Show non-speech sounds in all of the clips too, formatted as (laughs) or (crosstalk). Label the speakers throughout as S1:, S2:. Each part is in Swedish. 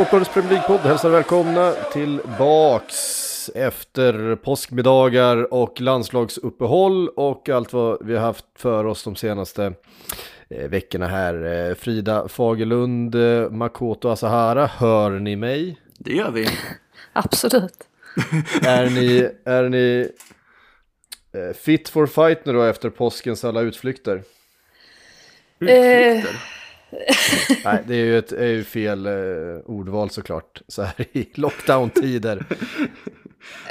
S1: Sportbladets Premier League-podd hälsar välkomna tillbaks efter påskmiddagar och landslagsuppehåll och allt vad vi har haft för oss de senaste eh, veckorna här. Eh, Frida Fagerlund, eh, Makoto Asahara, hör ni mig?
S2: Det gör vi. (laughs)
S3: Absolut. (laughs)
S1: Är ni, är ni fit for fight nu då efter påskens alla utflykter?
S2: Utflykter. (laughs)
S1: Nej, det är ju, ett, är ju fel eh, ordval såklart, så här i lockdown-tider.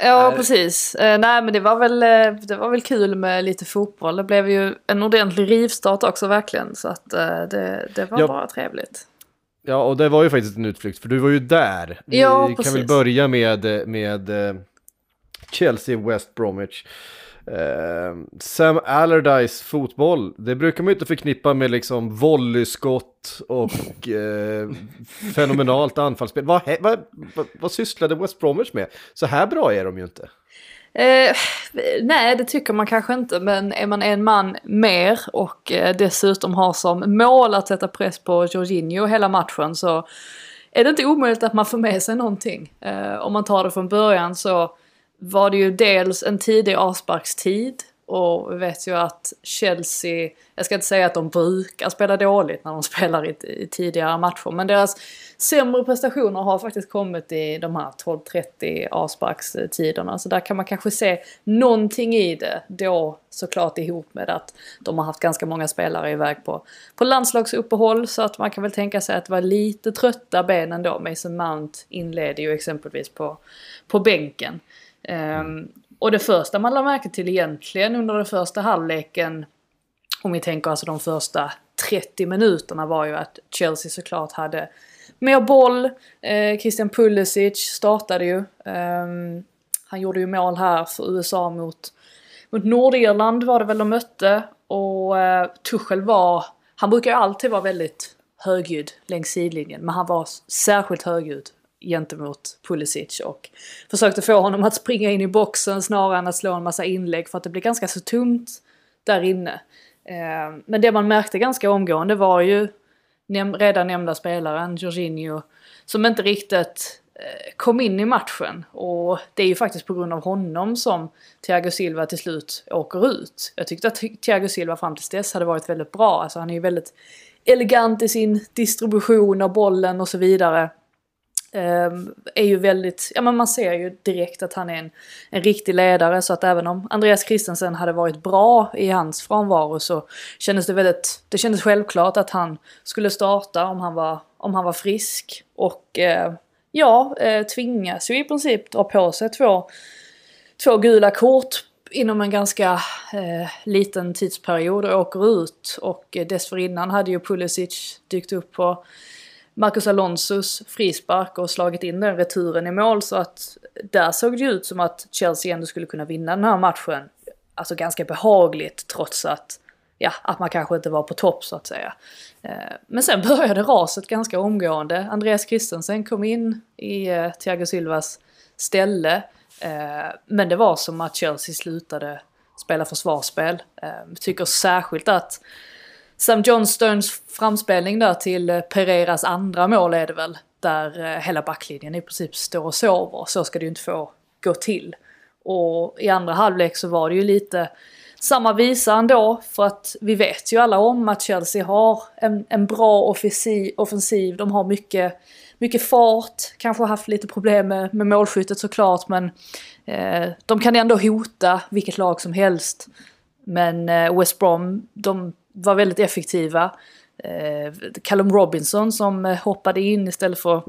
S3: Ja, precis. Eh, nej, men det var, väl, eh, det var väl kul med lite fotboll. Det blev ju en ordentlig rivstart också verkligen. Så att eh, det, det var
S1: Ja.
S3: bara trevligt.
S1: Ja, och det var ju faktiskt en utflykt, för du var ju där. Vi
S3: Ja,
S1: kan väl börja med, med eh, Chelsea West Bromwich. Eh, Sam Allardyce fotboll, det brukar man ju inte förknippa med liksom volleyskott och (laughs) eh, fenomenalt anfallsspel. Vad, vad, vad, vad sysslade West Bromwich med? Så här bra är de ju inte.
S3: Eh, nej, det tycker man kanske inte. Men är man en man mer och eh, dessutom har som mål att sätta press på Jorginho hela matchen så är det inte omöjligt att man får med sig någonting. Eh, om man tar det från början så var det ju dels en tidig avsparkstid och vi vet ju att Chelsea, jag ska inte säga att de brukar spela dåligt när de (laughs) spelar i, i tidigare matcher, men deras sämre prestationer har faktiskt kommit i de här 12-30 avsparkstiderna. Så där kan man kanske se någonting i det då såklart ihop med att de har haft ganska många spelare iväg på, på landslagsuppehåll så att man kan väl tänka sig att det var lite trötta ben ändå. Mason Mount inledde ju exempelvis på, på bänken. Ehm, och det första man lade märke till egentligen under den första halvleken om vi tänker alltså de första 30 minuterna var ju att Chelsea såklart hade mer boll. Eh, Christian Pulisic startade ju. Ehm, han gjorde ju mål här för USA mot, mot Nordirland var det väl de mötte. Och eh, Tuchel var, han brukar ju alltid vara väldigt högljudd längs sidlinjen. Men han var särskilt högljudd gentemot Pulisic och försökte få honom att springa in i boxen snarare än att slå en massa inlägg för att det blev ganska så tomt där inne. Eh, men det man märkte ganska omgående var ju redan nämnda spelaren Jorginho som inte riktigt eh, kom in i matchen. Och det är ju faktiskt på grund av honom som Thiago Silva till slut åker ut. Jag tyckte att Thiago Silva fram tills dess hade varit väldigt bra. Alltså han är ju väldigt elegant i sin distribution av bollen och så vidare. Ehm, är ju väldigt, ja men man ser ju direkt att han är en, en riktig ledare så att även om Andreas Christensen hade varit bra i hans frånvaro så kändes det väldigt, det kändes självklart att han skulle starta om han var, om han var frisk. Och eh, ja, eh, tvingas ju i princip dra på sig två, två gula kort inom en ganska eh, liten tidsperiod och åker ut. Och eh, dessförinnan hade ju Pulisic dykt upp på Marcus Alonsos frispark och slagit in den returen i mål så att där såg det ut som att Chelsea ändå skulle kunna vinna den här matchen. Alltså ganska behagligt trots att, ja, att man kanske inte var på topp så att säga. Eh, men sen började raset ganska omgående. Andreas Christensen kom in i eh, Thiago Silvas ställe. Eh, men det var som att Chelsea slutade spela försvarsspel. Tycker särskilt att Sam Johnstones framspelning där till Pereras Pereiras andra mål är det väl. Där eh, hela backlinjen i princip står och sover. Så ska det ju inte få gå till. Och i andra halvlek så var det ju lite samma visa ändå. För att vi vet ju alla om att Chelsea har en, en bra offensiv, offensiv. De har mycket, mycket fart. Kanske haft lite problem med, med målskyttet såklart. Men eh, de kan ändå hota vilket lag som helst. Men eh, West Brom, de var väldigt effektiva. Eh, Callum Robinson som hoppade in istället för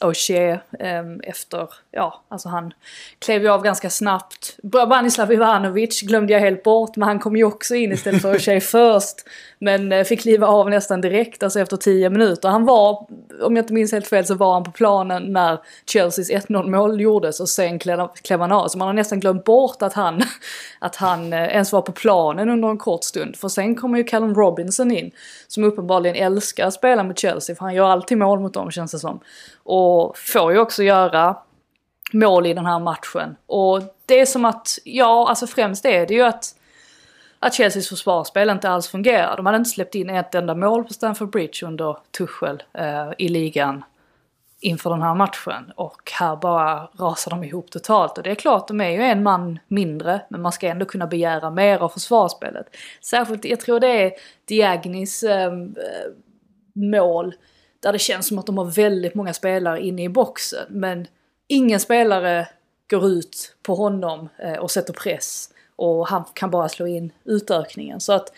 S3: O'Shea um, efter, ja, alltså han klev ju av ganska snabbt. Branislav Ivanovic glömde jag helt bort, men han kom ju också in istället för O'Shea (laughs) först. Men uh, fick kliva av nästan direkt, alltså efter 10 minuter. Han var, om jag inte minns helt fel, så var han på planen när Chelseas 1-0 mål gjordes och sen klev, han av. Så man har nästan glömt bort att han, (laughs) att han uh, ens var på planen under en kort stund. För sen kommer ju Callum Robinson in, som uppenbarligen älskar att spela med Chelsea, för han gör alltid mål mot dem känns det som. Och och får ju också göra mål i den här matchen. Och det är som att, ja, alltså främst är det ju att, att Chelseas försvarsspel inte alls fungerar. De hade inte släppt in ett enda mål på Stamford Bridge under Tuchel eh, i ligan inför den här matchen. Och här bara rasar de ihop totalt. Och det är klart, de är ju en man mindre, men man ska ändå kunna begära mer av försvarsspelet. Särskilt, jag tror det är Diagnis eh, eh mål där det känns som att de har väldigt många spelare inne i boxen. Men ingen spelare går ut på honom eh, och sätter press. Och han kan bara slå in utökningen. Så att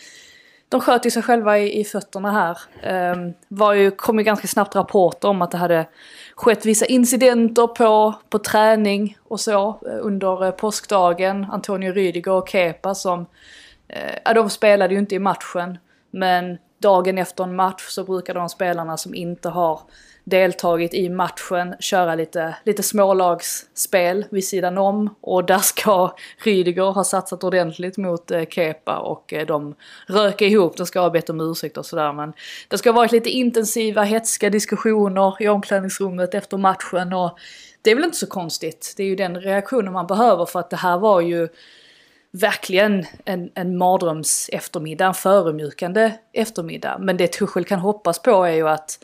S3: de sköt ju sig själva i, i fötterna här. Um, var ju, kom ju ganska snabbt rapporter om att det hade skett vissa incidenter på, på träning och så eh, under eh, påskdagen. Antonio Rydiger och Kepa som, uh, de spelade ju inte i matchen. Men dagen efter en match så brukar de spelarna som inte har deltagit i matchen köra lite, lite smålagsspel vid sidan om. Och där ska Rydiger ha satsat ordentligt mot eh, Kepa och eh, de röker ihop, de ska ha bett om ursäkt och sådär. Men det ska ha varit lite intensiva, hetska diskussioner i omklädningsrummet efter matchen och det är väl inte så konstigt. Det är ju den reaktionen man behöver för att det här var ju verkligen en, en mardröms eftermiddag, en förödmjukande eftermiddag. Men det Tuchel kan hoppas på är ju att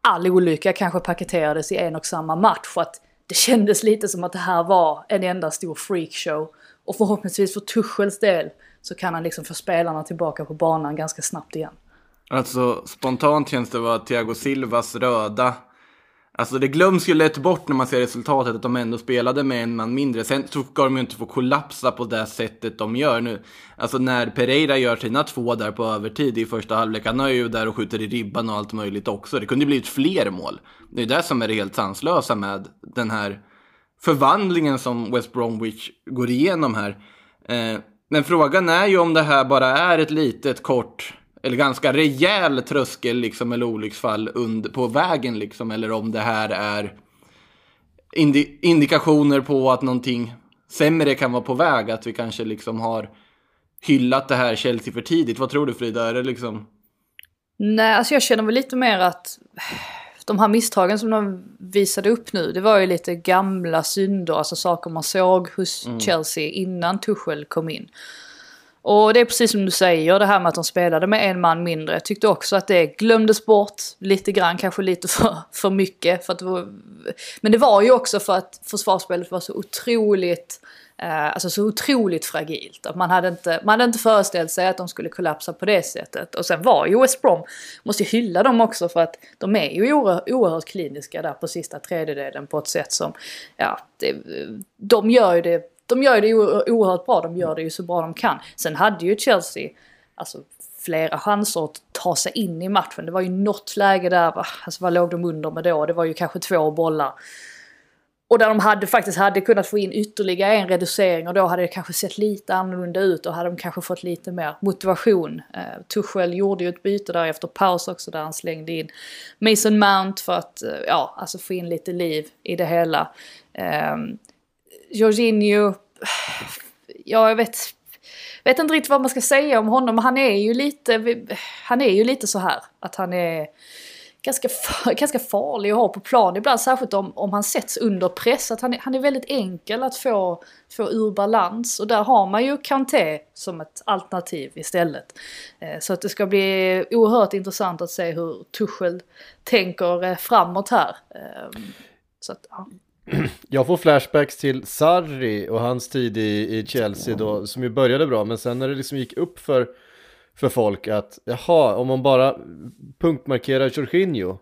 S3: all olycka kanske paketerades i en och samma match. För att det kändes lite som att det här var en enda stor freakshow. Och förhoppningsvis för Tuchels del så kan han liksom få spelarna tillbaka på banan ganska snabbt igen.
S2: Alltså spontant känns det vara Thiago Silvas röda Alltså det glöms ju lätt bort när man ser resultatet att de ändå spelade med en man mindre. Sen så ska de ju inte få kollapsa på det sättet de gör nu. Alltså när Pereira gör sina två där på övertid i första halvlek, han är ju där och skjuter i ribban och allt möjligt också. Det kunde ju blivit fler mål. Det är det som är det helt sanslösa med den här förvandlingen som West Bromwich går igenom här. Eh, men frågan är ju om det här bara är ett litet kort eller ganska rejäl tröskel liksom, eller olycksfall und, på vägen liksom, eller om det här är indi indikationer på att någonting sämre kan vara på väg, att vi kanske liksom har hyllat det här Chelsea för tidigt. Vad tror du Frida? Är det liksom...
S3: Nej, alltså jag känner väl lite mer att de här misstagen som de visade upp nu, det var ju lite gamla synder, alltså saker man såg hos mm. Chelsea innan Tuchel kom in. Och det är precis som du säger, det här med att de spelade med en man mindre. Jag tyckte också att det glömdes bort lite grann, kanske lite för, för mycket. För att det var, men det var ju också för att försvarsspelet var så otroligt Eh, alltså så otroligt fragilt. Att man, hade inte, man hade inte föreställt sig att de skulle kollapsa på det sättet. Och sen var ju West Brom, måste ju hylla dem också för att de är ju oerhört, oerhört kliniska där på sista tredjedelen på ett sätt som, ja, det, de gör ju det de gör det oerhört bra, de gör det ju så bra de kan. Sen hade ju Chelsea alltså, flera chanser att ta sig in i matchen. Det var ju något läge där, alltså vad låg de under med då? Det var ju kanske två bollar. Och där de hade, faktiskt hade kunnat få in ytterligare en reducering och då hade det kanske sett lite annorlunda ut och hade de kanske fått lite mer motivation. Uh, Tuchel gjorde ju ett byte där efter paus också där han slängde in Mason Mount för att, uh, ja, alltså få in lite liv i det hela. Um, Jorginho, ja jag vet, vet inte riktigt vad man ska säga om honom. Han är ju lite, han är ju lite så här att han är ganska, ganska farlig att ha på plan ibland. Särskilt om, om han sätts under press. Att han, är, han är väldigt enkel att få, få ur balans. Och där har man ju Kanté som ett alternativ istället. Eh, så att det ska bli oerhört intressant att se hur Tuchel tänker eh, framåt här. Ehm, så att, ja. (clears throat)
S1: Jag får flashbacks till Sarri och hans tid i, i Chelsea då, som ju började bra, men sen när det liksom gick upp för, för folk att jaha, om man bara punktmarkerar Jorginho,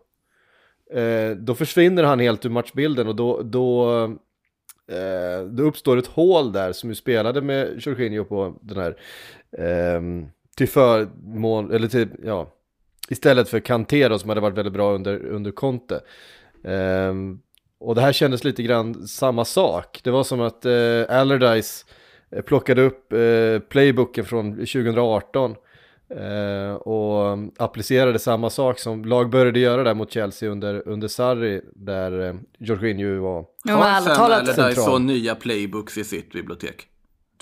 S1: eh, då försvinner han helt ur matchbilden och då, då, eh, då uppstår ett hål där som ju spelade med Jorginho på den här, eh, till förmån, eller till, ja, istället för Kanté då, som hade varit väldigt bra under, under Conte. Och det här kändes lite grann samma sak. Det var som att eh, Allardyce eh, plockade upp eh, playbooken från 2018 eh, och applicerade samma sak som lag började göra där mot Chelsea under, under Sarri där eh, Jorginho var
S3: Ja, men
S2: Har Sam
S3: talat,
S2: Allardyce
S1: central.
S2: så nya playbooks i sitt bibliotek?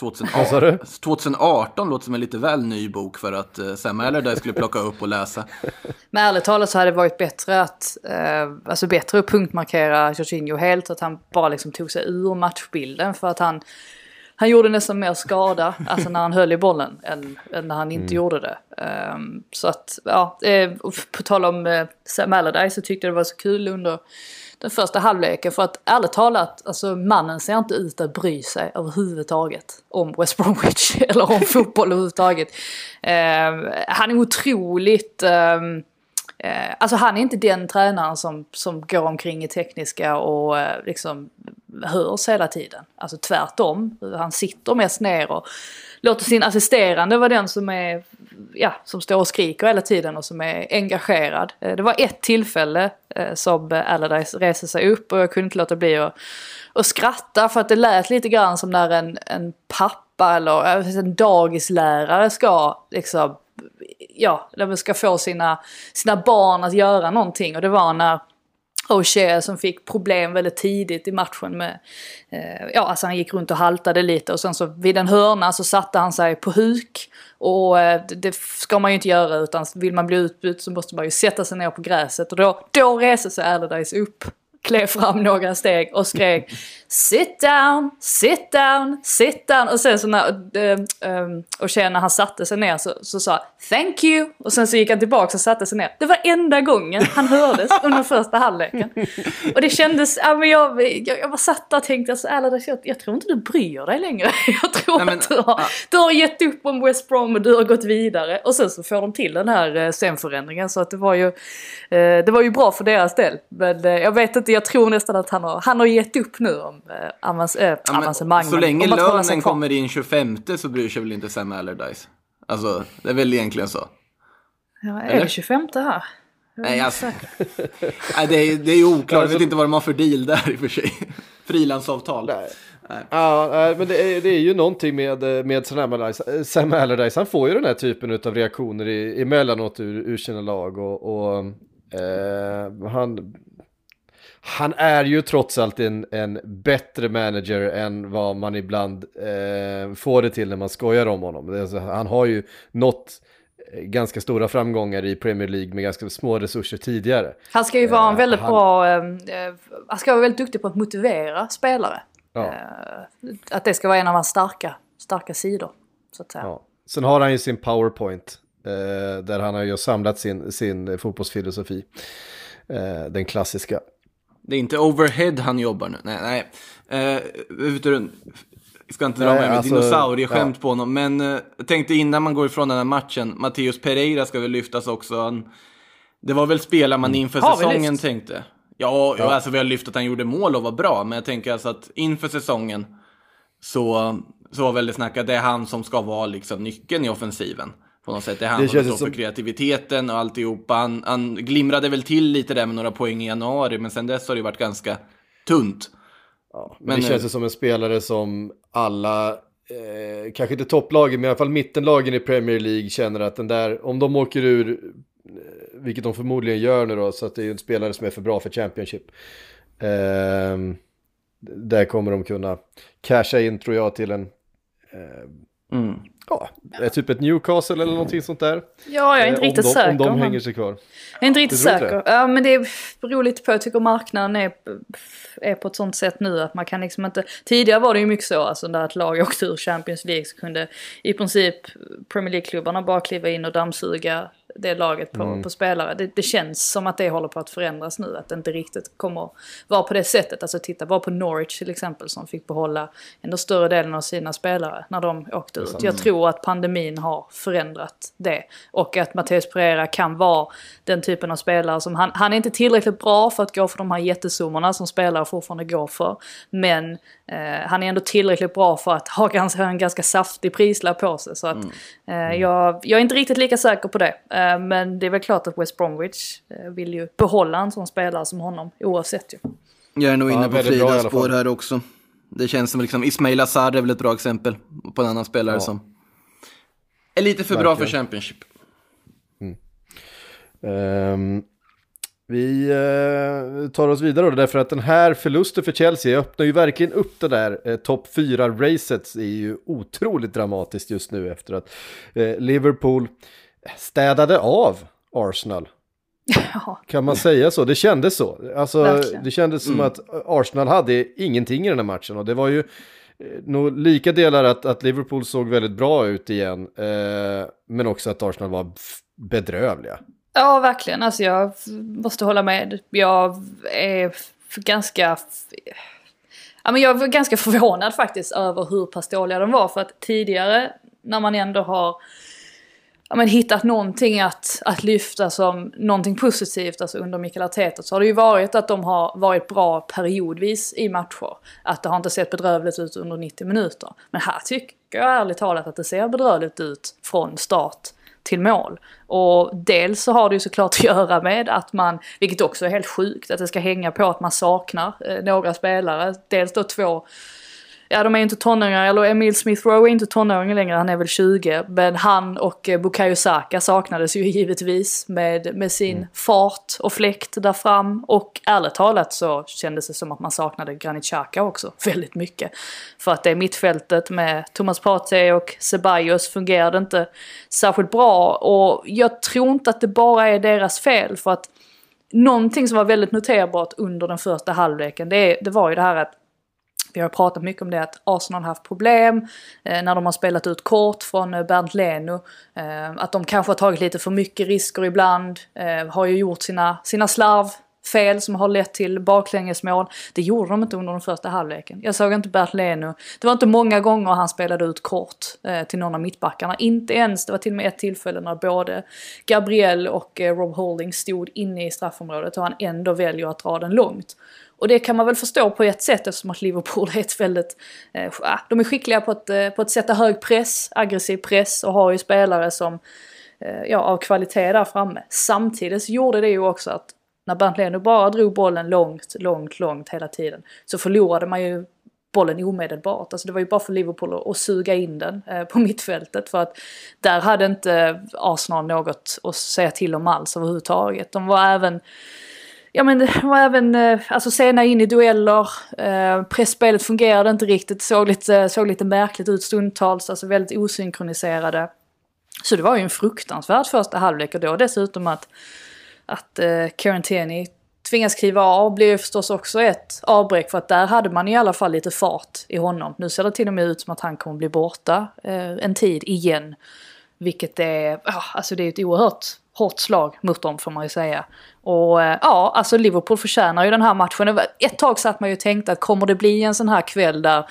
S1: Vad sa
S2: 2018,
S1: du?
S2: 2018 låter som en lite väl ny bok för att eh, Sam Allardyce skulle plocka upp och läsa.
S3: Men ärligt talat så hade det varit bättre att, eh, alltså bättre att punktmarkera Jorginho helt, att han bara liksom tog sig ur matchbilden för att han, han gjorde nästan mer skada, alltså när han höll i bollen, än, än när han inte gjorde det. Ehm, så att, ja, eh, på tal om eh, Sam Allardyce så tyckte jag det var så kul under den första halvleken för att ärligt talat, alltså mannen ser inte ut att bry sig överhuvudtaget om West Bromwich (laughs) eller om fotboll överhuvudtaget. Ehm, han är otroligt ehm, Eh, alltså han är inte den tränaren som, som går omkring i tekniska och eh, liksom hörs hela tiden. Alltså tvärtom. Han sitter mest ner och låter sin assisterande vara den som är, ja, som står och skriker hela tiden och som är engagerad. Eh, det var ett tillfälle eh, som Allardyce reste sig upp och jag kunde inte låta bli att, att skratta för att det lät lite grann som när en, en pappa eller en dagislärare ska liksom ja, ska få sina, sina barn att göra någonting. Och det var när O'Shea som fick problem väldigt tidigt i matchen med, eh, ja alltså han gick runt och haltade lite och sen så vid en hörna så satte han sig på huk. Och eh, det, det ska man ju inte göra utan vill man bli utbytt så måste man ju sätta sig ner på gräset och då, då reser sig Allardyce upp klev fram några steg och skrek Sit down, sit down, sit down. Och sen så när, äh, äh, och sen när han satte sig ner så, så sa Thank you. Och sen så gick han tillbaka och satte sig ner. Det var enda gången han hördes under första halvleken. Och det kändes, ja men jag, jag, jag bara satt där och tänkte alltså, Allardyce, jag, jag tror inte du bryr dig längre. (laughs) Jag tror
S2: Nej, men,
S3: att du har,
S2: ja.
S3: du har gett upp om West Brom och du har gått vidare. Och sen så får de till den här eh, scenförändringen. Så att det var ju, eh, det var ju bra för deras del. Men eh, jag vet inte, jag tror nästan att han har, han har gett upp nu om eh, avans,
S2: Ja, men
S3: avancemang.
S2: så länge lönen
S3: kvar.
S2: kommer in 25 så bryr sig väl inte Sam Allardyce. Alltså, det är väl egentligen så.
S3: Ja, är
S2: Eller?
S3: det 25 här?
S2: Nej, alltså, (laughs) nej det, är, det är ju oklart, jag
S1: Alltså-
S2: vet inte vad de har för deal där i och för sig. (laughs) Frilansavtal.
S1: Ja, nej, men det är, det är ju någonting med, med Sam Allardyce. Sam Allardyce, han får ju den här typen av reaktioner i, emellanåt ur, ur sina lag och, och eh, han, han är ju trots allt en, en bättre manager än vad man ibland eh, får det till när man skojar om honom. Alltså, han har ju nått eh, ganska stora framgångar i Premier League med ganska små resurser tidigare.
S3: Han ska ju vara en
S1: Eh,
S3: väldigt
S1: han-
S3: bra, eh, eh, han ska vara väldigt duktig på att motivera spelare.
S1: Ja.
S3: Eh, att det ska vara en av hans starka, starka sidor. Så att säga.
S1: Ja. Sen har han ju sin powerpoint. Eh, där han har ju samlat sin, sin fotbollsfilosofi. Eh, den klassiska.
S2: Det är inte overhead han jobbar nu. Nej, nej. Eh, utan, jag ska inte dra
S1: Nej,
S2: med mig
S1: alltså,
S2: dinosaurieskämt
S1: ja.
S2: på honom. Men eh, jag tänkte innan man går ifrån den här matchen. Matteus Pereira ska väl lyftas också. Han, det var väl spelare man inför
S3: Har vi
S2: säsongen tänkte. Ja, ja, alltså vi har lyft att han gjorde mål och var bra. Men jag tänker alltså att inför säsongen så, så var väl det snack att det är han som ska vara liksom nyckeln i offensiven. På något sätt. Det är han
S1: Det
S2: som kreativiteten och alltihopa. Han, han glimrade väl till lite där med några poäng i januari. Men sen dess har det varit ganska tunt.
S1: Ja, men
S2: Men,
S1: det känns ju som en spelare som alla, eh, kanske inte topplagen, men i alla fall mittenlagen i Premier League känner att den där, om de åker ur, eh, vilket de förmodligen gör nu då, så att det är ju en spelare som är för bra för Championship. Eh, där kommer de kunna casha in tror jag till en, eh,
S2: Mm.
S1: Ja, typ ett Newcastle eller någonting sånt där.
S3: Ja, jag är inte
S1: Eh,
S3: riktigt
S1: om de,
S3: säker.
S1: Om de hänger sig kvar.
S3: Jag är inte riktigt
S1: tror inte
S3: säker. Ja, men det beror lite på. Jag tycker marknaden är, är på ett sånt sätt nu att man kan liksom inte... Tidigare var det ju mycket så, alltså när ett lag åkte ur Champions League så kunde i princip Premier League-klubbarna bara kliva in och dammsuga det laget på,
S1: Mm.
S3: på spelare. Det, det känns som att det håller på att förändras nu. Att det inte riktigt kommer vara på det sättet. Alltså titta bara på Norwich till exempel som fick behålla ändå större delen av sina spelare när de åkte ut. Jag tror att pandemin har förändrat det. Och att Matteus Pereira kan vara den typen av spelare som han, han är inte tillräckligt bra för att gå för de här jättesummorna som spelare fortfarande går för. Men eh, han är ändå tillräckligt bra för att ha ganska, en ganska saftig prislapp på sig. Så att, eh, jag, jag är inte riktigt lika säker på det. Eh, men det är väl klart att West Bromwich eh, vill ju behålla en sån spelare som honom oavsett ju.
S2: Jag är nog
S1: Ja,
S2: inne på
S1: i alla
S2: Fridas spår här också. Det känns som liksom, Ismail Azar är väl ett bra exempel på en annan spelare
S1: Ja.
S2: som är lite för bra för
S1: Verkligen.
S2: Championship.
S1: Ehm, vi eh, tar oss vidare då, därför att den här förlusten för Chelsea öppnar ju verkligen upp det där eh, topp 4-racet. är ju otroligt dramatiskt just nu efter att eh, Liverpool städade av Arsenal. (laughs)
S3: Ja,
S1: Kan man säga så? Det kändes så. Alltså,
S3: Verkligen.
S1: det kändes som att Arsenal hade ingenting i den här matchen. Och det var ju eh, nog lika delar att, att Liverpool såg väldigt bra ut igen. Eh, men också att Arsenal var bedrövliga.
S3: Ja, verkligen. Alltså jag måste hålla med. Jag är ganska... Ja, men jag var ganska förvånad faktiskt över hur pass dåliga de var. För att tidigare, när man ändå har ja, men hittat någonting att, att lyfta som någonting positivt, alltså under Mikael Arteta, så har det ju varit att de har varit bra periodvis i matcher. Att det har inte sett bedrövligt ut under 90 minuter. Men här tycker jag ärligt talat att det ser bedrövligt ut från start till mål. Och dels så har det ju såklart (laughs) att göra med att man, vilket också är helt sjukt, att det ska hänga på att man saknar eh, några spelare. Dels då två Ja, de är inte tonåringar, eller Emil Smith Rowe är inte tonåring längre, han är väl 20. Men han och eh, Bukayo Saka saknades ju (laughs) givetvis med, med sin fart och fläkt där fram. Och ärligt talat så kändes det som att man saknade Granit Xhaka också (laughs) väldigt mycket. För att det mittfältet med Thomas Partey och Ceballos fungerade inte särskilt bra. Och jag tror inte att det bara är deras fel, för att någonting som var väldigt noterbart under den första halvleken, det, det var ju det här att vi har pratat mycket om det att Arsenal har haft problem eh, när de har spelat ut kort från eh, Bernt Leno. Eh, att de kanske har tagit lite för mycket risker ibland. Eh, har ju gjort sina, sina slarvfel som har lett till baklängesmål. Det gjorde de inte under den första halvleken. Jag såg inte Bernt Leno. Det var inte många gånger han spelade ut kort eh, till någon av mittbackarna. Inte ens, det var till och med ett tillfälle när både Gabriel och eh, Rob Holding stod inne i straffområdet och han ändå väljer att dra den långt. Och det kan man väl förstå på ett sätt eftersom att Liverpool är ett väldigt... Eh, de är skickliga på att, eh, på att sätta hög press, aggressiv press och har ju spelare som eh, ja, av kvalitet där framme. Samtidigt så gjorde det ju också att när Bernt Leno bara drog bollen långt, långt, långt hela tiden så förlorade man ju bollen omedelbart. Alltså det var ju bara för Liverpool att, att suga in den eh, på mittfältet för att där hade inte Arsenal något att säga till om alls överhuvudtaget. De var även Ja men det var även eh, alltså sena in i dueller, eh, pressspelet fungerade inte riktigt, såg lite, eh, såg lite märkligt ut stundtals, alltså väldigt osynkroniserade. Så det var ju en fruktansvärd första halvlek och då dessutom att, att eh, Kieran tvingas kliva av blir ju förstås också ett avbräck för att där hade man i alla fall lite fart i honom. Nu ser det till och med ut som att han kommer bli borta eh, en tid igen. Vilket är, ah, alltså det är ett oerhört hårt slag mot dem får man ju säga. Och eh, ja, alltså Liverpool förtjänar ju den här matchen. Ett tag satt man ju och tänkte att kommer det bli en sån här kväll där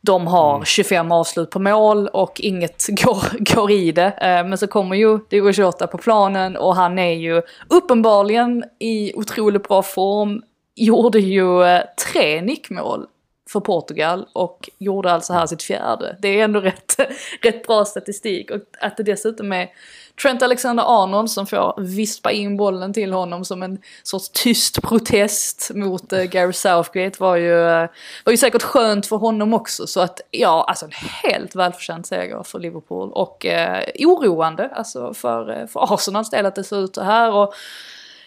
S3: de har 25 avslut på mål och inget (laughs) går, går i det. Eh, Men så kommer ju Diogo Jota på planen och han är ju uppenbarligen i otroligt bra form. Gjorde ju eh, tre nickmål för Portugal och gjorde alltså här sitt fjärde. Det är ändå rätt, (laughs) rätt bra statistik och att det dessutom är Trent Alexander-Arnold som får vispa in bollen till honom som en sorts tyst protest mot eh, Gary Southgate var ju, eh, var ju säkert skönt för honom också. Så att ja, alltså en helt välförtjänt seger för Liverpool och eh, oroande alltså för, eh, för Arsenals del att det ser ut så här. Och,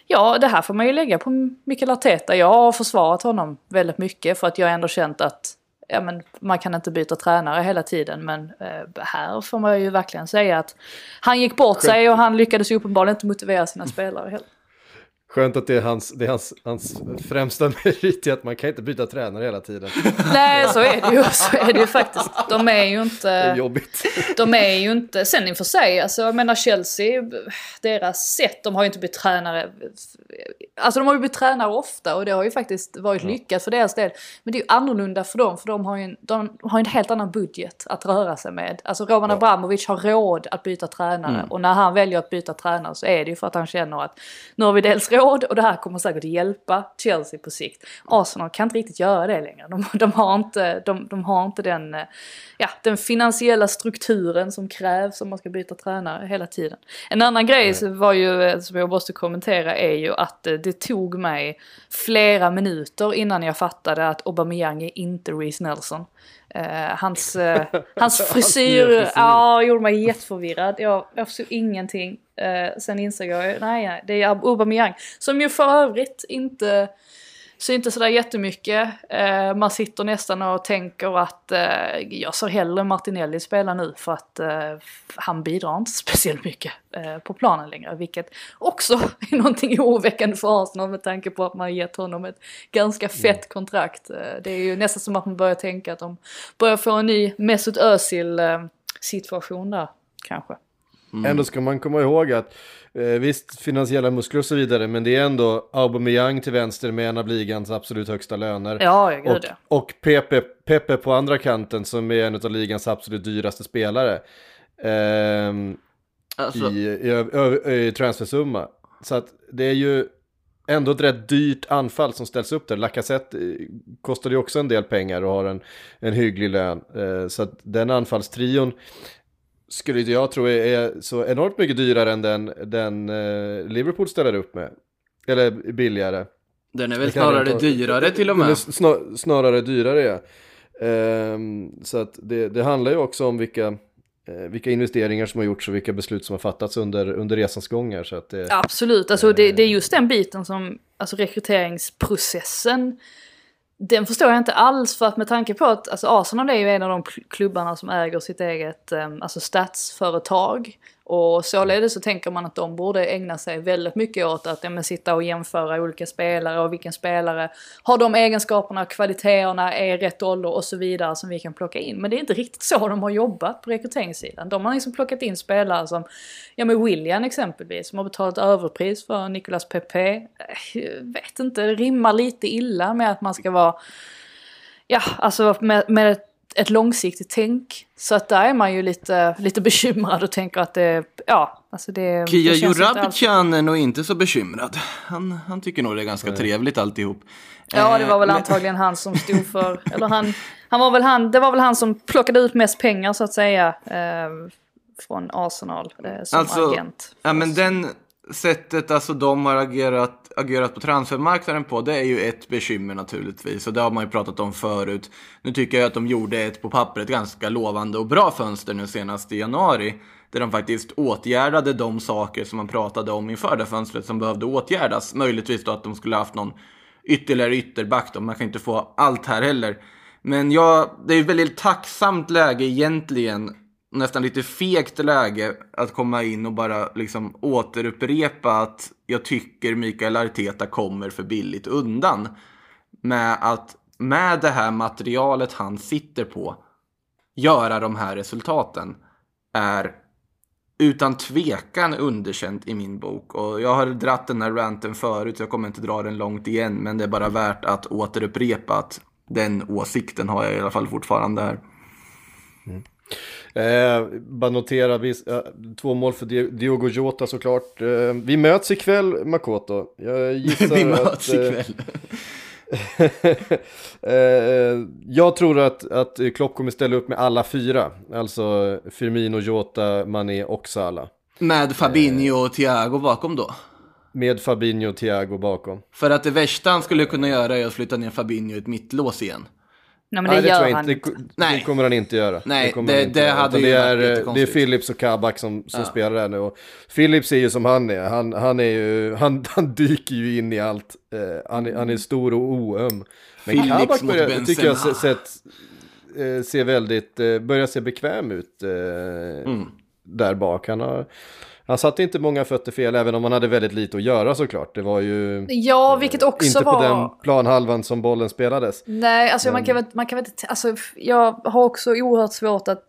S3: Ja, det här får man ju lägga på Mikael Arteta. Jag har försvarat honom väldigt mycket för att jag ändå känt att ja, men man kan inte byta tränare hela tiden. Men eh, här får man ju verkligen säga att han gick bort sig och han lyckades ju uppenbarligen inte motivera sina spelare heller.
S1: Skönt att det är hans, det är hans, hans främsta (laughs) merit i att man kan inte byta tränare hela tiden.
S3: Nej, så är det ju. Så är det ju faktiskt. De är ju
S1: Det är
S3: inte...
S1: jobbigt. (laughs)
S3: De är ju inte... Sen inför sig, alltså jag menar Chelsea, deras sätt, de har ju inte bytt tränare. Alltså de har ju bytt tränare ofta och det har ju faktiskt varit lyckat för deras del. Men det är ju annorlunda för dem, för de har ju en, de har en helt annan budget att röra sig med. Alltså Roman Abramovic har råd att byta tränare och när han väljer att byta tränare så är det ju för att han känner att nu har vi dels råd råd och det här kommer säkert hjälpa Chelsea på sikt. Arsenal kan inte riktigt göra det längre. De, de har, inte, de, de har inte den, ja, den finansiella strukturen som krävs om man ska byta tränare hela tiden. En annan grej som var ju, eh, som jag måste kommentera är ju att eh, det tog mig flera minuter innan jag fattade att Aubameyang är inte Reece Nelson. Uh, hans, uh, (laughs) hans frisyr,
S1: frisyr.
S3: ja, gjorde mig jätteförvirrad. Jag, jag förstod ingenting. Uh, sen insåg jag, nej, nej, det är Aubameyang. Som ju för övrigt inte syntes sådär jättemycket. Uh, man sitter nästan och tänker att uh, jag ser hellre Martinelli spela nu för att uh, han bidrar inte (laughs) speciellt mycket på planen längre. Vilket också (laughs) är någonting oroväckande för Arsenal med tanke på att man gett honom ett ganska fett kontrakt. det är ju nästan som att man börjar tänka att de börjar få en ny Mesut Özil situation där kanske.
S1: Mm. Ändå ska man komma ihåg att eh, visst finansiella muskler och så vidare, men det är ändå Aubameyang till vänster med en av ligans absolut högsta löner.
S3: Ja, jag
S1: och,
S3: det.
S1: och Pepe, Pepe på andra kanten som är en av ligans absolut dyraste spelare. Ehm,
S2: Alltså,
S1: i, i, i, i transfersumma. Så att det är ju ändå ett rätt dyrt anfall som ställs upp där. Lacazette eh, kostar ju också en del pengar och har en, en hygglig lön. Eh, så att den anfallstrion skulle jag tro är så enormt mycket dyrare än den, den eh, Liverpool ställer upp med. Eller billigare.
S2: den är väl snarare
S1: inte-
S2: dyrare till och med.
S1: snar, snarare dyrare ja. Ehm, så att det, det handlar ju också om vilka, eh, vilka investeringar som har gjorts och vilka beslut som har fattats under, under resans gång här. Så att det,
S3: Absolut, alltså det, det är just den biten som, alltså rekryteringsprocessen, den förstår jag inte alls för att med tanke på att alltså Arsenal är ju en av de klubbarna som äger sitt eget ehm, alltså statsföretag. Och således så tänker man att de borde ägna sig väldigt mycket åt att ja, sitta och jämföra olika spelare och vilken spelare har de egenskaperna, kvaliteterna, är i rätt ålder och så vidare som vi kan plocka in. Men det är inte riktigt så de har jobbat på rekryteringssidan. De har liksom plockat in spelare som, ja men William exempelvis, som har betalat överpris för Nicolas Pepe. Jag vet inte, det rimmar lite illa med att man ska vara, ja alltså med, med ett, ett långsiktigt tänk. Så att där är man ju lite, lite bekymrad och tänker att det, ja, alltså det...
S2: Kia Jorabican är nog inte så bekymrad. Han, han tycker nog det är ganska trevligt alltihop.
S3: Ja, det var väl
S2: Eh,
S3: antagligen han som stod (laughs) för, eller han, han var väl han, det var väl han som plockade ut mest pengar så att säga. Eh, från Arsenal eh, som
S2: Alltså,
S3: agent.
S2: Ja, men den sättet alltså de har agerat, agerat på transfermarknaden på, det är ju ett bekymmer naturligtvis. Och det har man ju pratat om förut. Nu tycker jag att de gjorde ett på pappret ganska lovande och bra fönster nu senast i januari. Där de faktiskt åtgärdade de saker som man pratade om inför det fönstret som behövde åtgärdas. Möjligtvis då att de skulle haft någon ytterligare ytterback då. Man kan inte få allt här heller. Men ja, det är ett väldigt tacksamt läge egentligen. Nästan lite fegt läge att komma in och bara liksom återupprepa att jag tycker Mikael Arteta kommer för billigt undan. Med att med det här materialet han sitter på göra de här resultaten är utan tvekan underkänt i min bok. Och jag har dratt den här ranten förut så jag kommer inte dra den långt igen. Men det är bara värt att återupprepa att den åsikten har jag i alla fall fortfarande här. Mm.
S1: Eh, bara notera, vi, eh, två mål för Di- Diogo Jota såklart. Eh, vi möts ikväll Makoto. Jag gissar (laughs)
S2: Vi möts
S1: att, eh,
S2: ikväll. (laughs)
S1: eh, jag tror att, att Klopp kommer ställa upp med alla fyra. Alltså Firmino, Jota, Mané och Salah.
S2: Med Fabinho och Thiago bakom då.
S1: Med Fabinho och Thiago bakom.
S2: För att det värsta han skulle kunna göra är att flytta ner Fabinho i ett mittlås igen.
S3: Nej men det,
S1: Nej,
S3: gör
S1: tror jag
S3: han
S1: inte. Det,
S2: Nej.
S1: det kommer han inte göra.
S2: Nej, det-
S1: inte
S2: det
S1: göra.
S2: hade
S1: Utan
S2: ju
S1: det, är, det är. Philips och Kabak som, som
S2: Ja.
S1: spelar där nu. Och Philips är ju som han är. Han, han, är ju, han, han dyker ju in i allt. Eh, han, är, han är stor och oöm. Men
S2: Phillips
S1: Kabak börjar, tycker jag se- sett, eh, ser väldigt, eh, börjar se bekväm ut
S2: Mm.
S1: där bak. Han, har, han satte inte många fötter fel, även om han hade väldigt lite att göra såklart. Det var ju
S3: Ja, vilket också
S1: inte
S3: var...
S1: på den planhalvan som bollen spelades.
S3: Nej, alltså man kan väl, man kan väl inte, alltså jag har också oerhört svårt att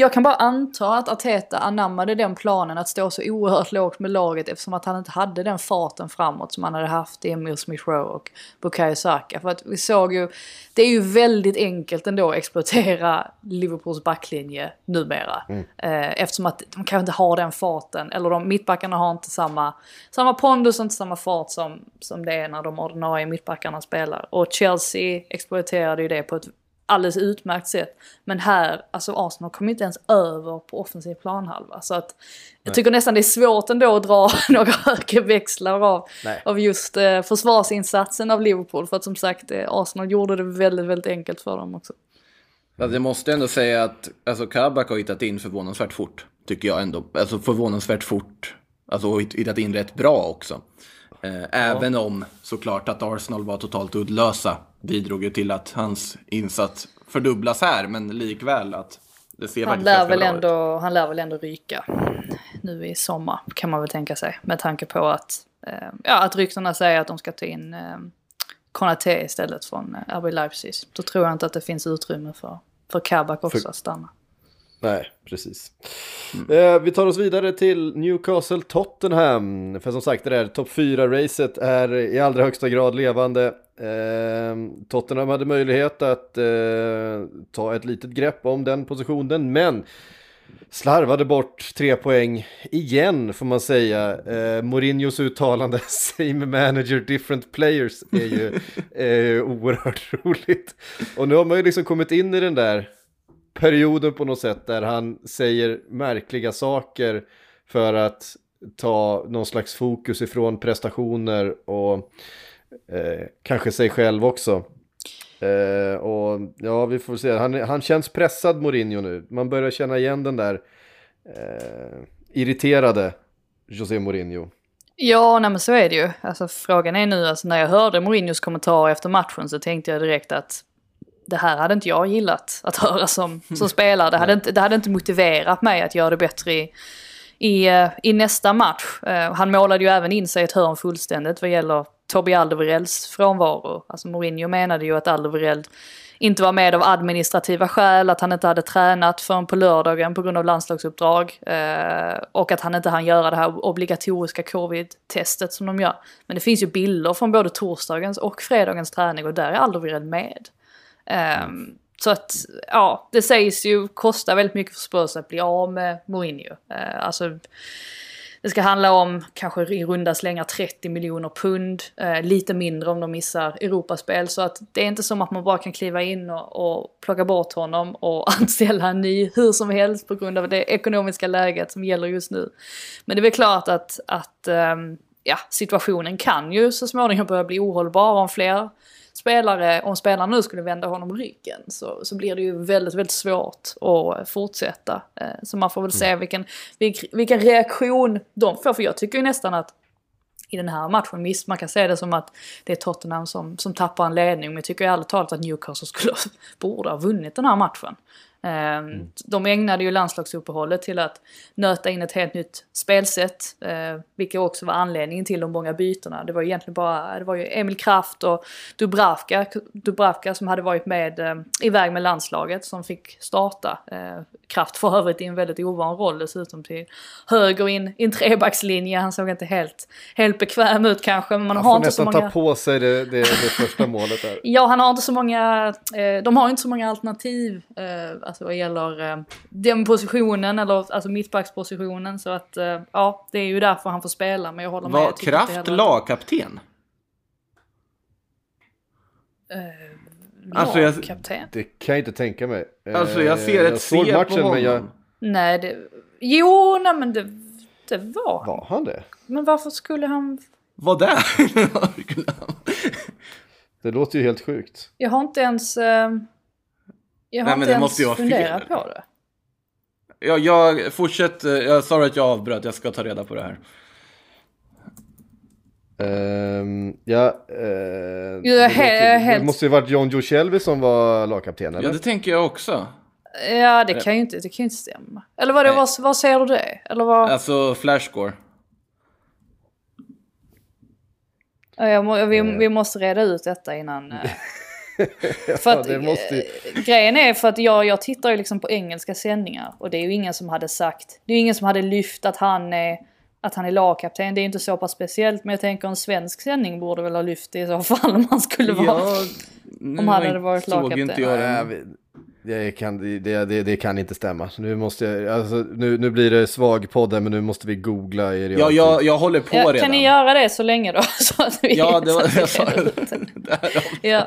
S3: jag kan bara anta att Arteta anammade den planen att stå så oerhört lågt med laget eftersom att han inte hade den farten framåt som han hade haft i Emil Smith Rowe och Bukayo Saka. För att vi såg ju, det är ju väldigt enkelt ändå att exploatera Liverpools backlinje numera.
S1: Mm.
S3: Eh, eftersom att de kanske inte har den farten, eller de mittbackarna har inte samma, samma pondus och inte samma fart som, som det är när de ordinarie mittbackarna spelar. Och Chelsea exploaterade ju det på ett alldeles utmärkt sätt. Men här, alltså Arsenal kommer inte ens över på offensiv planhalva. Så att jag tycker nästan det är svårt ändå att dra (laughs) några högre växlar av,
S1: Nej.
S3: av just eh, försvarsinsatsen av Liverpool. För att som sagt, eh, Arsenal gjorde det väldigt, väldigt enkelt för dem också.
S2: Alltså, jag måste ändå säga att alltså, Kabak har hittat in förvånansvärt fort. Tycker jag ändå. Alltså förvånansvärt fort. Alltså och hittat in rätt bra också. Eh, även om såklart att Arsenal var totalt uddlösa. Bidrog ju till att hans insats fördubblas här. Men likväl att det ser
S3: Han lär, väl
S2: bra ut.
S3: ändå, han lär väl ändå ryka nu i sommar kan man väl tänka sig. Med tanke på att, eh, ja, att ryktena säger att de ska ta in eh, Konate istället från eh, RB Leipzig. Då tror jag inte att det finns utrymme för, för Kabak också
S1: För-
S3: att stanna.
S1: Nej, precis. Eh, vi tar oss vidare till Newcastle Tottenham. För som sagt, det där topp 4-racet är i allra högsta grad levande. Eh, Tottenham hade möjlighet att eh, ta ett litet grepp om den positionen, men slarvade bort tre poäng igen får man säga. Eh, Mourinhos uttalande (laughs) “Same manager, different players” är ju, (laughs) ju oerhört roligt. Och nu har man ju liksom kommit in i den där perioden på något sätt där han säger märkliga saker för att ta någon slags fokus ifrån prestationer och eh, kanske sig själv också. Eh, och ja, vi får se. Han, han känns pressad Mourinho nu. Man börjar känna igen den där eh, irriterade José Mourinho.
S3: Ja, nej men så är det ju. Alltså frågan är nu, alltså när jag hörde Mourinhos kommentar efter matchen så tänkte jag direkt att det här hade inte jag gillat att höra som, som spelare. Det hade, inte, det hade inte motiverat mig att göra det bättre i, i, eh, i nästa match. Eh, han målade ju även in sig ett hörn fullständigt vad gäller Toby Alderweirelds frånvaro. Alltså Mourinho menade ju att Alderweireld inte var med av administrativa skäl, att han inte hade tränat förrän på lördagen på grund av landslagsuppdrag. Eh, och att han inte hann göra det här obligatoriska covid-testet som de gör. Men det finns ju bilder från både torsdagens och fredagens träning och där är Alderweireld med. Um, så att, ja, det sägs ju kosta väldigt mycket för Spurs att bli av med Mourinho. Uh, alltså, det ska handla om kanske i runda slängar 30 miljoner pund, eh, lite mindre om de missar Europaspel. Så att det är inte som att man bara kan kliva in och, och plocka bort honom och (laughs) anställa en ny hur som helst på grund av det ekonomiska läget som gäller just nu. Men det är väl klart att, att eh, ja, situationen kan ju så småningom börja bli ohållbar om fler spelare, om spelarna nu skulle vända honom ryggen så, så blir det ju väldigt, väldigt svårt att fortsätta. Eh, Så man får väl se vilken, vilk, vilken reaktion de får. För jag tycker ju nästan att i den här matchen, visst man kan se det som att det är Tottenham som, som tappar en ledning. Men jag tycker ärligt talat att Newcastle skulle, (laughs) borde ha vunnit den här matchen. Eh, De ägnade ju landslagsuppehållet till att nöta in ett helt nytt spelsätt. Eh, vilket också var anledningen till de många bytena. Det var ju egentligen bara, det var ju Emil Kraft och Dubravka, Dubravka som hade varit med eh, iväg med landslaget som fick starta. Eh, Kraft för övrigt i en väldigt ovan roll dessutom till höger in i en trebackslinje. Han såg inte helt, helt bekväm ut kanske. Men man
S1: Han
S3: har
S1: får
S3: inte så
S1: nästan
S3: många...
S1: ta på sig det, det, det första målet där. (laughs)
S3: Ja, han har inte så många, de har inte så många alternativ alltså vad gäller eh, den positionen, eller alltså mittbackspositionen. Så att eh, ja, det är ju därför han får spela. Men jag håller med.
S2: Var
S3: jag
S2: Kraft lagkapten?
S3: Eh,
S2: Alltså, jag-
S3: lagkapten?
S1: Det kan jag inte tänka mig.
S2: Alltså jag ser
S1: Eh,
S2: ett C på
S1: matchen,
S2: honom.
S1: men jag...
S3: Nej, det... Jo, nej men det, det var han.
S1: Var han det?
S3: Men varför skulle han...
S2: Vad där? (laughs)
S1: Det låter ju helt sjukt.
S3: Jag har inte ens... Eh... Jag har
S2: Nej, men
S3: inte
S2: det
S3: ens
S2: måste ju vara fel.
S3: funderat på det.
S2: ja, jag fortsätter. Jag sa att jag avbröt. Jag ska ta reda på det här.
S1: Ehm, ja, eh,
S3: är
S1: det,
S3: helt-
S1: det måste ju varit John Joe Shelby som var lagkapten, eller?
S2: Ja, det tänker jag också.
S3: Ja, det kan ju inte, det kan ju inte stämma. Eller vad, det, vad, vad säger du det? Eller vad?
S2: Alltså flashscore.
S3: Ja, jag må, vi,
S1: Eh.
S3: vi måste reda ut detta innan... (laughs) (laughs) För att,
S1: det måste ju-
S3: eh, grejen är för att jag, jag tittar ju liksom på engelska sändningar och det är ju ingen som hade sagt, det är ju ingen som hade lyft att han är, att han är lagkapten. Det är inte så pass speciellt men jag tänker en svensk sändning borde väl ha lyft det i så fall (laughs) om han skulle vara.
S2: Ja,
S3: Om han hade varit lagkapten.
S2: inte jag den.
S1: Det, kan, det, det, det kan inte stämma. Nu, måste jag, alltså, nu, nu blir det svag podd här, men nu måste vi googla i
S2: Ja, jag, jag håller på
S3: Ja,
S2: redan.
S3: kan ni göra det så länge då? (laughs) Så att vi
S2: Ja, det
S3: så
S2: var
S3: att vi
S2: jag sa det.
S3: det. Ja.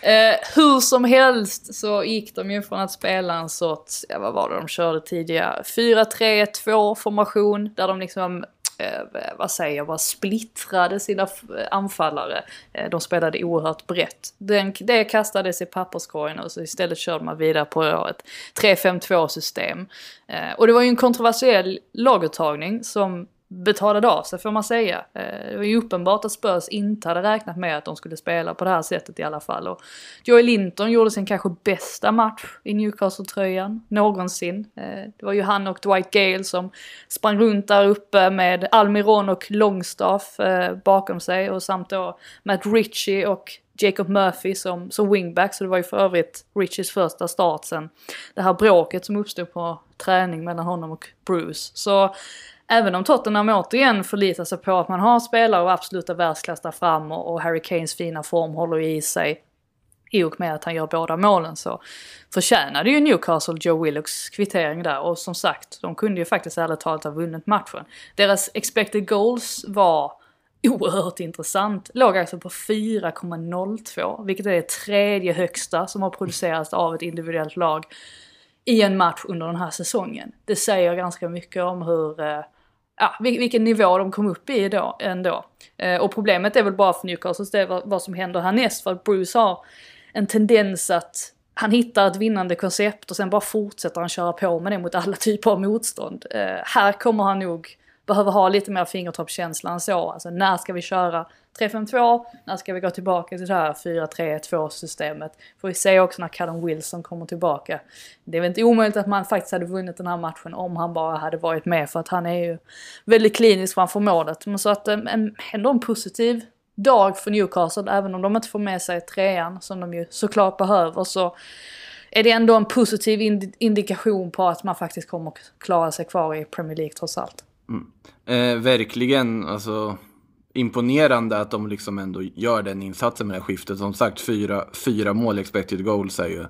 S3: Eh, hur som helst så gick de ju från att spela en sorts, ja vad var det de körde tidigare, 4-3-2 formation där de liksom, eh, vad säger jag, bara splittrade sina anfallare. Eh, de spelade oerhört brett. Den, det kastades i papperskorgen och så istället körde man vidare på ett 3-5-2 system. Eh, och det var ju en kontroversiell laguttagning som betalade av sig får man säga. Eh, det var ju uppenbart att Spurs inte hade räknat med att de skulle spela på det här sättet i alla fall. Och Joey Linton gjorde sin kanske bästa match i Newcastle-tröjan någonsin. Eh, det var ju han och Dwight Gale som sprang runt där uppe med Almiron och Longstaff eh, bakom sig och samt då Matt Ritchie och Jacob Murphy som, som wingback, så det var ju för övrigt Richies första start sen det här bråket som uppstod på träning mellan honom och Bruce. Så även om Tottenham återigen förlitar sig på att man har spelare och absoluta världsklass där fram och, och Harry Kanes fina form håller i sig i och med att han gör båda målen så förtjänade ju Newcastle Joe Willocks kvittering där och som sagt, de kunde ju faktiskt ärligt talat ha vunnit matchen. Deras expected goals var oerhört intressant. Låg alltså på 4,02 vilket är det tredje högsta som har producerats av ett individuellt lag i en match under den här säsongen. Det säger ganska mycket om hur, eh, ja, vilken nivå de kom upp i då, ändå. Eh, och problemet är väl bara för Newcastles det är vad, vad som händer härnäst. För att Bruce har en tendens att han hittar ett vinnande koncept och sen bara fortsätter han köra på med det mot alla typer av motstånd. Eh, här kommer han nog Behöver ha lite mer fingertoppskänsla än så. Alltså när ska vi köra 3-5-2? När ska vi gå tillbaka till det här 4-3-2 systemet? Får vi se också när Callum Wilson kommer tillbaka. Det är väl inte omöjligt att man faktiskt hade vunnit den här matchen om han bara hade varit med för att han är ju väldigt klinisk framför målet. Men så att eh, en, ändå en positiv dag för Newcastle, även om de inte får med sig trean som de ju såklart behöver så är det ändå en positiv indikation på att man faktiskt kommer att klara sig kvar i Premier League trots allt.
S2: Eh, verkligen, alltså imponerande att de liksom ändå gör den insatsen med det här skiftet. Som sagt, fyra, fyra mål expected goals är ju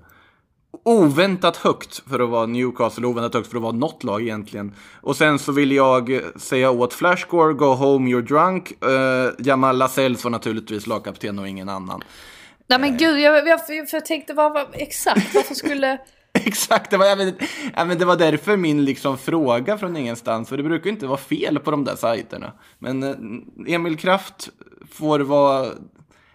S2: oväntat högt för att vara Newcastle, oväntat högt för att vara något lag egentligen. Och sen så vill jag säga åt Flashcore, go home you're drunk. Uh, Jamal Lascelles var naturligtvis lagkapten och ingen annan.
S3: Nej men gud, jag, jag, för jag tänkte vad, vad, exakt varför skulle... (laughs)
S2: Exakt, det var, jag vet, jag vet, det var därför min liksom fråga från ingenstans. För det brukar inte vara fel på de där sajterna. Men eh, Emil Kraft får vara...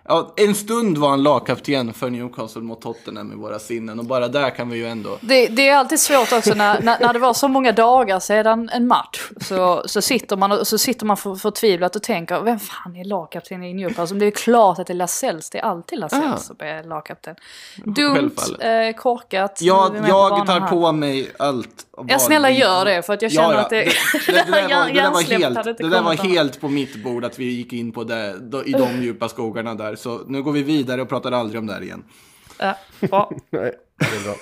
S2: Ja, en stund var han lagkapten för Newcastle mot Tottenham i våra sinnen. Och bara där kan vi ju ändå...
S3: Det, det är alltid svårt också när, när, när det var så många dagar sedan en match. Så, så sitter man, och- så sitter man för, förtvivlat och tänker, vem fan är lagkapten i Newcastle? Det är klart att det är Lascelles, det är alltid Lascelles som är lagkapten. Dumt, eh, korkat.
S2: Jag, jag tar på mig allt.
S3: Ja snälla gör det för att jag känner att det... (laughs)
S2: Det, det, där var, det där var, helt, det där var helt på mitt bord att vi gick in på det, i de (laughs) djupa skogarna där. Så nu går vi vidare och pratar aldrig om det här igen.
S3: Ja, bra. (laughs)
S1: Nej, det är bra.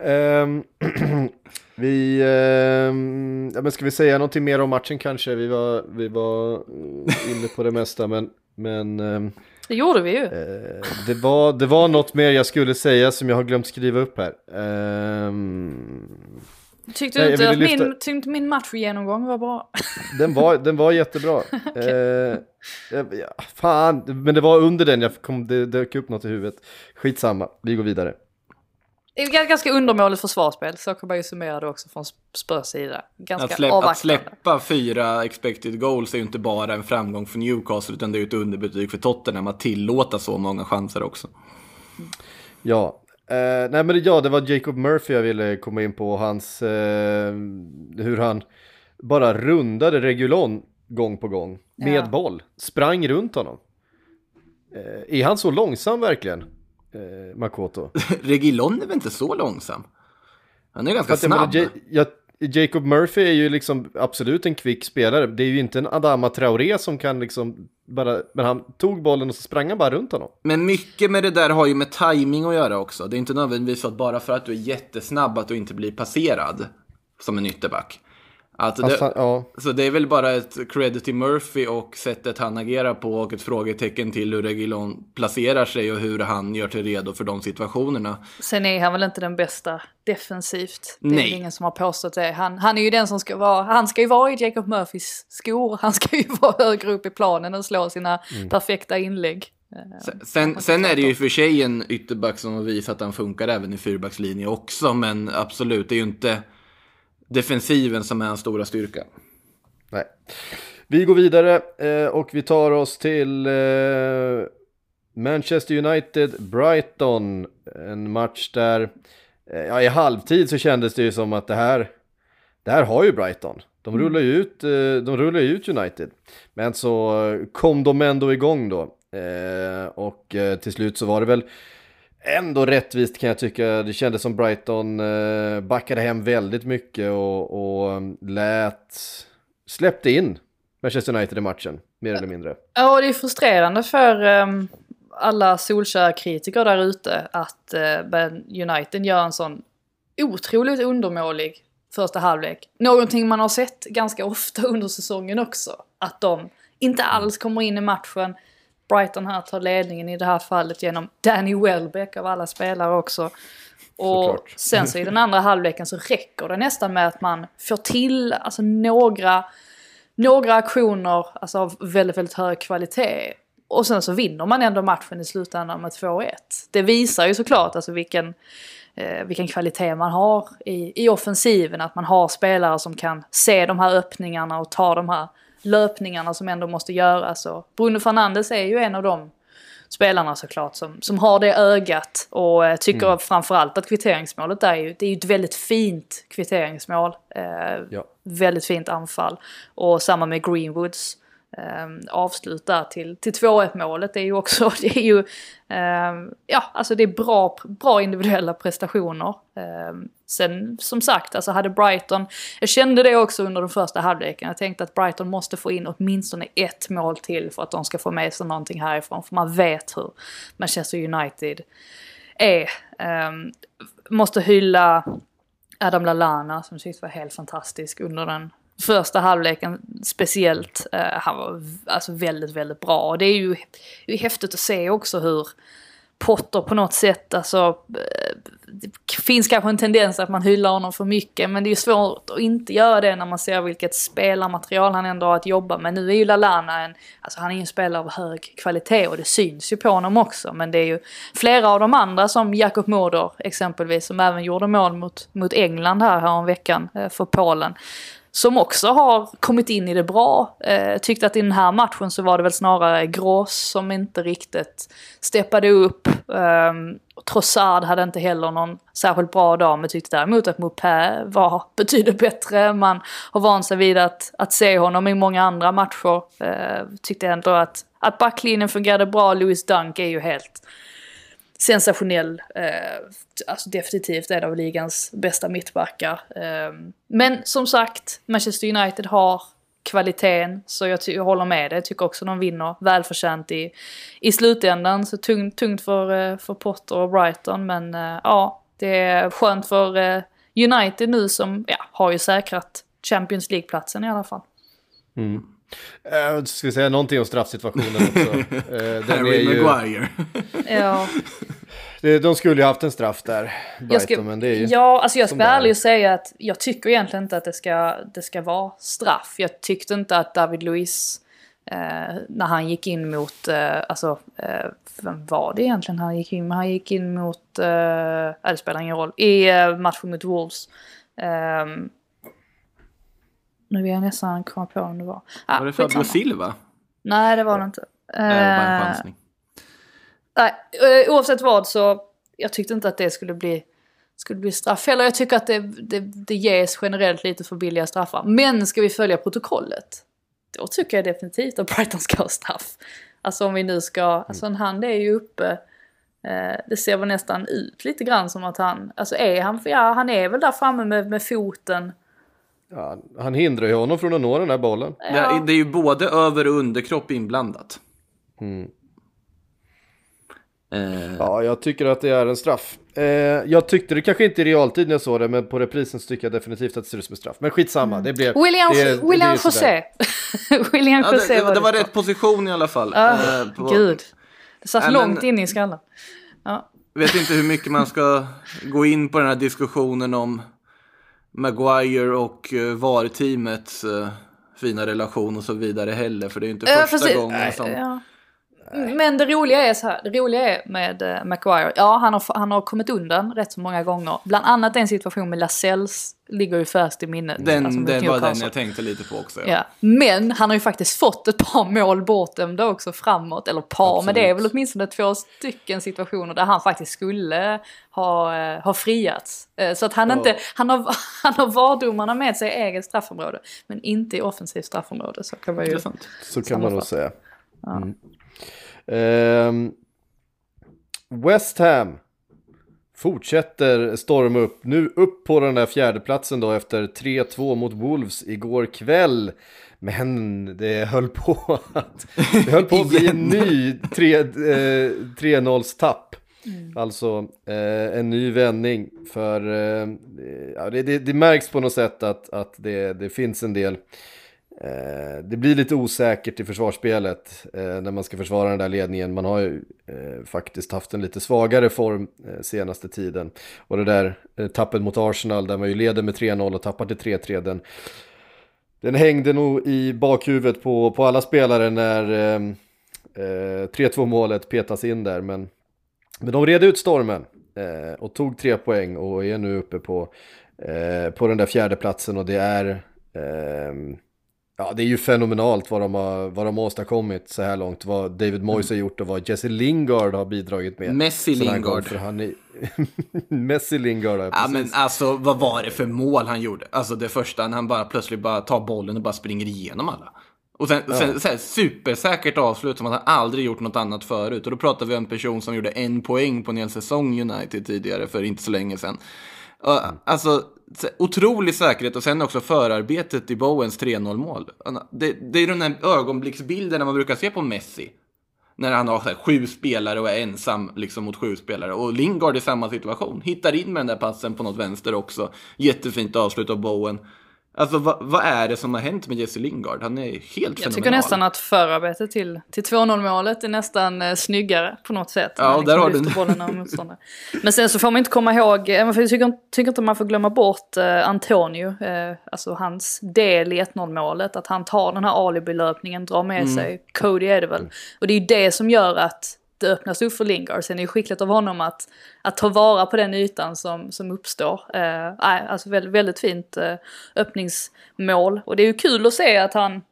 S1: Ehm, (clears throat) vi, ehm, ja, men ska vi säga någonting mer om matchen kanske? Vi var, vi var eh, inne på det mesta, men, men ehm,
S3: Det gjorde vi ju.
S1: eh, det, var, det var något mer jag skulle säga som jag har glömt skriva upp här. Ehm,
S3: Tyckte du inte att
S1: lyfta-
S3: min, tyckte min matchgenomgång var bra? (laughs)
S1: den, var, den var jättebra. (laughs) Eh, ja, fan, men det var under den jag kom, det dök upp något i huvudet. Skitsamma, vi går vidare.
S3: Det är ett ganska undermåligt försvarsspel, så kan man ju summera det också från Spurs sida. Ganska
S2: Att, släpp, att släppa fyra expected goals är ju inte bara en framgång för Newcastle utan det är ju ett underbetyg för Tottenham att tillåta så många chanser också.
S1: Ja, eh, nej men det, ja, det var Jacob Murphy jag ville komma in på. Hans, eh, hur han bara rundade Regulon gång på gång med
S3: Ja.
S1: boll. Sprang runt honom. Eh, är han så långsam verkligen, eh, Makoto? (laughs)
S2: Regilon är väl inte så långsam? Han är ganska
S1: jag,
S2: snabb.
S1: Ja- jag, Jacob Murphy är ju liksom absolut en kvick spelare. Det är ju inte en Adama Traoré som kan liksom bara, men han tog bollen och så sprang han bara runt honom.
S2: Men mycket med det där har ju med timing att göra också. Det är inte nödvändigtvis så att bara för att du är jättesnabb att du inte blir passerad som en ytterback. Alltså det,
S1: han, ja,
S2: Så det är väl bara ett credit till Murphy och sättet han agerar på och ett frågetecken till hur Reguilon placerar sig och hur han gör sig redo för de situationerna.
S3: Sen är han väl inte den bästa defensivt. Det är
S2: Nej.
S3: ingen som har påstått det. Han, han är ju den som ska vara, han ska ju vara i Jacob Murphys skor. Han ska ju (laughs) vara högre upp i planen och slå sina perfekta inlägg. Eh,
S2: Sen, sen, sen är det ju i och för sig en ytterback som har visat att han funkar även i fyrbackslinje också, men absolut, det är ju inte defensiven som är hans stora styrka.
S1: nej. Vi går vidare eh, och vi tar oss till eh, Manchester United Brighton. En match där, eh, ja i halvtid så kändes det ju som att det här, det här har ju Brighton. De rullar ju ut, de rullar ut United. Men så kom de ändå igång då. Och till slut så var det väl ändå rättvist kan jag tycka. Det kändes som Brighton eh, backade hem väldigt mycket och, och lät, släppte in Manchester United i matchen, mer eller mindre.
S3: Ja, det är frustrerande för ehm, alla Solskjaer-kritiker där ute att uh, United gör en sån otroligt undermålig första halvlek. Någonting man har sett ganska ofta under säsongen också. Att de inte alls kommer in i matchen. Brighton här tar ledningen i det här fallet genom Danny Welbeck av alla spelare också. Och
S1: Såklart.
S3: sen så i den andra halvleken så räcker det nästan med att man får till alltså några några aktioner alltså av väldigt, väldigt hög kvalitet. Och sen så vinner man ändå matchen i slutändan med 2-1. Det visar ju såklart alltså vilken, eh, vilken kvalitet man har i, i offensiven. Att man har spelare som kan se de här öppningarna och ta de här löpningarna som ändå måste göras. Och Bruno Fernandes är ju en av de spelarna såklart som, som har det ögat och eh, tycker framförallt att kvitteringsmålet är ju, det är ju ett väldigt fint kvitteringsmål. Eh,
S1: Ja.
S3: Väldigt fint anfall. Och samma med Greenwoods eh, avslut där till, till 2-1 målet är ju också, (laughs) det är ju, eh, ja alltså det är bra, bra individuella prestationer. Eh, sen som sagt, alltså hade Brighton, jag kände det också under den första halvleken, jag tänkte att Brighton måste få in åtminstone ett mål till för att de ska få med sig någonting härifrån, för man vet hur Manchester United är. Eh, måste hylla Adam Lallana som tyckte var helt fantastisk under den första halvleken speciellt. Eh, han var alltså väldigt, väldigt bra. Och det är ju, det är ju häftigt att se också hur Potter på något sätt, alltså det finns kanske en tendens att man hyllar honom för mycket men det är ju svårt att inte göra det när man ser vilket spelarmaterial han ändå har att jobba med. Nu är ju Lalana en, alltså han är ju en spelare av hög kvalitet och det syns ju på honom också men det är ju flera av de andra som Jakob Moder exempelvis som även gjorde mål mot, mot England här, här om veckan eh, för Polen som också har kommit in i det bra. Eh, tyckte att i den här matchen så var det väl snarare Grås som inte riktigt steppade upp. Eh, Trossard hade inte heller någon särskilt bra dag men tyckte däremot att Mopé var (laughs) betydligt bättre. Man har vant sig vid att, att se honom i många andra matcher. Eh, tyckte ändå att, att backlinjen fungerade bra. Louis Dunk är ju helt sensationell. Eh, alltså definitivt en av ligans bästa mittbackar. Eh, men som sagt, Manchester United har kvaliteten, så jag, jag håller med dig. Jag tycker också de vinner välförtjänt i, i slutändan. Så tungt, tungt för, eh, för Potter och Brighton, men eh, ja, det är skönt för eh, United nu som ja, har ju säkrat Champions League-platsen i alla fall. Mm.
S1: Eh, ska vi säga någonting om straffsituationen också? (laughs) Är
S2: Harry
S1: ju,
S2: Maguire.
S3: Ja. (laughs)
S1: de skulle ju haft en straff där, Brighton,
S3: Jag ska,
S1: men det är ju...
S3: ja, alltså jag ska vara ärlig och säga att jag tycker egentligen inte att det ska, det ska vara straff. Jag tyckte inte att David Luiz, eh, när han gick in mot, eh, alltså, eh, vem var det egentligen han gick in med? Han gick in mot, eh, det spelar ingen roll, i eh, matchen mot Wolves. Ehm, nu vill jag nästan komma på vem det var. Ah,
S2: Var det Fabio. Silva?
S3: Nej, det var det inte.
S2: Nej, det var en
S3: Eh,
S2: chansning.
S3: Nej, eh, oavsett vad så jag tyckte inte att det skulle bli, skulle bli straff. Eller jag tycker att det, det, det ges generellt lite för billiga straffar. Men ska vi följa protokollet, då tycker jag definitivt att Brighton ska ha straff. Alltså om vi nu ska, alltså en hand är ju uppe. Eh, det ser väl nästan ut lite grann som att han, alltså är han, ja han är väl där framme med, med foten
S1: ja, han hindrar ju honom från att nå den här bollen.
S2: Det, det är ju både över och underkropp inblandat. Eh,
S1: Ja, jag tycker att det är en straff. Eh, jag tyckte det kanske inte i realtid när jag såg det, men på reprisen så tycker jag definitivt att det ser ut som en straff. Men skitsamma, det blev...
S3: William,
S1: det, det
S3: William
S1: sådär.
S3: José. (laughs) William
S2: ja,
S3: José
S2: det, det, det var
S3: det.
S2: rätt position i alla fall. Eh, på-
S3: Gud. Det satt
S2: men-
S3: långt in i skallen. Ja.
S2: vet inte hur mycket man ska gå in på den här diskussionen om Maguire och uh, VAR-teamets eh, fina relation och så vidare heller. För det är ju inte första
S3: precis.
S2: gången som...
S3: Ja. Men det roliga är så här, det roliga är med uh, Maguire, ja han har, han har kommit undan rätt så många gånger. Bland annat en situation med Lasells ligger ju färskt i minnet.
S2: Den,
S3: alltså
S2: det var den jag tänkte lite på också. Ja.
S3: Ja. Men han har ju faktiskt fått ett par mål bortdömda också framåt. Eller par, men det är väl åtminstone två stycken situationer där han faktiskt skulle ha, eh, ha friats. Eh, så att han inte, han har, (laughs) han har vardomarna med sig i eget straffområde. Men inte i offensivt straffområde. Så kan man ju...
S1: Så kan man nog säga. Mm. Ehm, West Ham fortsätter storma upp. Nu upp på den där fjärdeplatsen då efter 3-2 mot Wolves igår kväll. Men det höll på att, det höll på att bli en (laughs) ny 3, eh, 3-0-tapp. Alltså eh, en ny vändning för eh, ja, det, det, det märks på något sätt att, att det, det finns en del Eh, det blir lite osäkert i försvarsspelet eh, när man ska försvara den där ledningen. Man har ju eh, faktiskt haft en lite svagare form eh, senaste tiden. Och det där eh, tappet mot Arsenal där man ju leder med 3-0 och tappar till 3-3. Den, den hängde nog i bakhuvudet på, på alla spelare när eh, eh, 3-2 målet petas in där. Men, men de red ut stormen eh, och tog tre poäng och är nu uppe på, eh, på den där fjärde platsen och det är ehm, Ja, det är ju fenomenalt vad de har, vad de har åstadkommit så här långt. Vad David Moyes har gjort och vad Jesse Lingard har bidragit med.
S2: Messi Lingard.
S1: För han är... (laughs) Messi Lingard, ja,
S2: Ja
S1: precis.
S2: men alltså vad var det för mål han gjorde? Alltså det första när han bara plötsligt bara tar bollen och bara springer igenom alla. Och sen, sen så här, supersäkert avslut som att han aldrig gjort något annat förut. Och då pratar vi om en person som gjorde en poäng på en hel säsong United tidigare för inte så länge sedan. Och, Alltså så- otrolig säkerhet och sen också förarbetet i Bowens 3-0 mål. Det, det är de här ögonblicksbilderna man brukar se på Messi. När han har så här, sju spelare och är ensam liksom, mot sju spelare. Och Lingard i samma situation. Hittar in med den där passen på något vänster också. Jättefint avslut av Bowen. Alltså vad, vad är det som har hänt med Jesse Lingard? Han är helt fenomenal.
S3: Jag tycker nästan att förarbetet till, till 2-0 målet är nästan eh, snyggare på något sätt.
S2: Ja, där har du-
S3: bollen av motståndare. Men sen så får man inte komma ihåg, eh, jag tycker, tycker inte man får glömma bort eh, Antonio, eh, alltså hans del i 1-0 målet. Att han tar den här alibi-löpningen, drar med
S2: Mm.
S3: sig Cody är det väl. Och det är ju det som gör att det öppnas upp för Lingard. Sen är det skickligt av honom att, att ta vara på den ytan som, som uppstår. Eh, alltså väldigt, väldigt fint eh, öppningsmål. Och det är ju kul att se att han,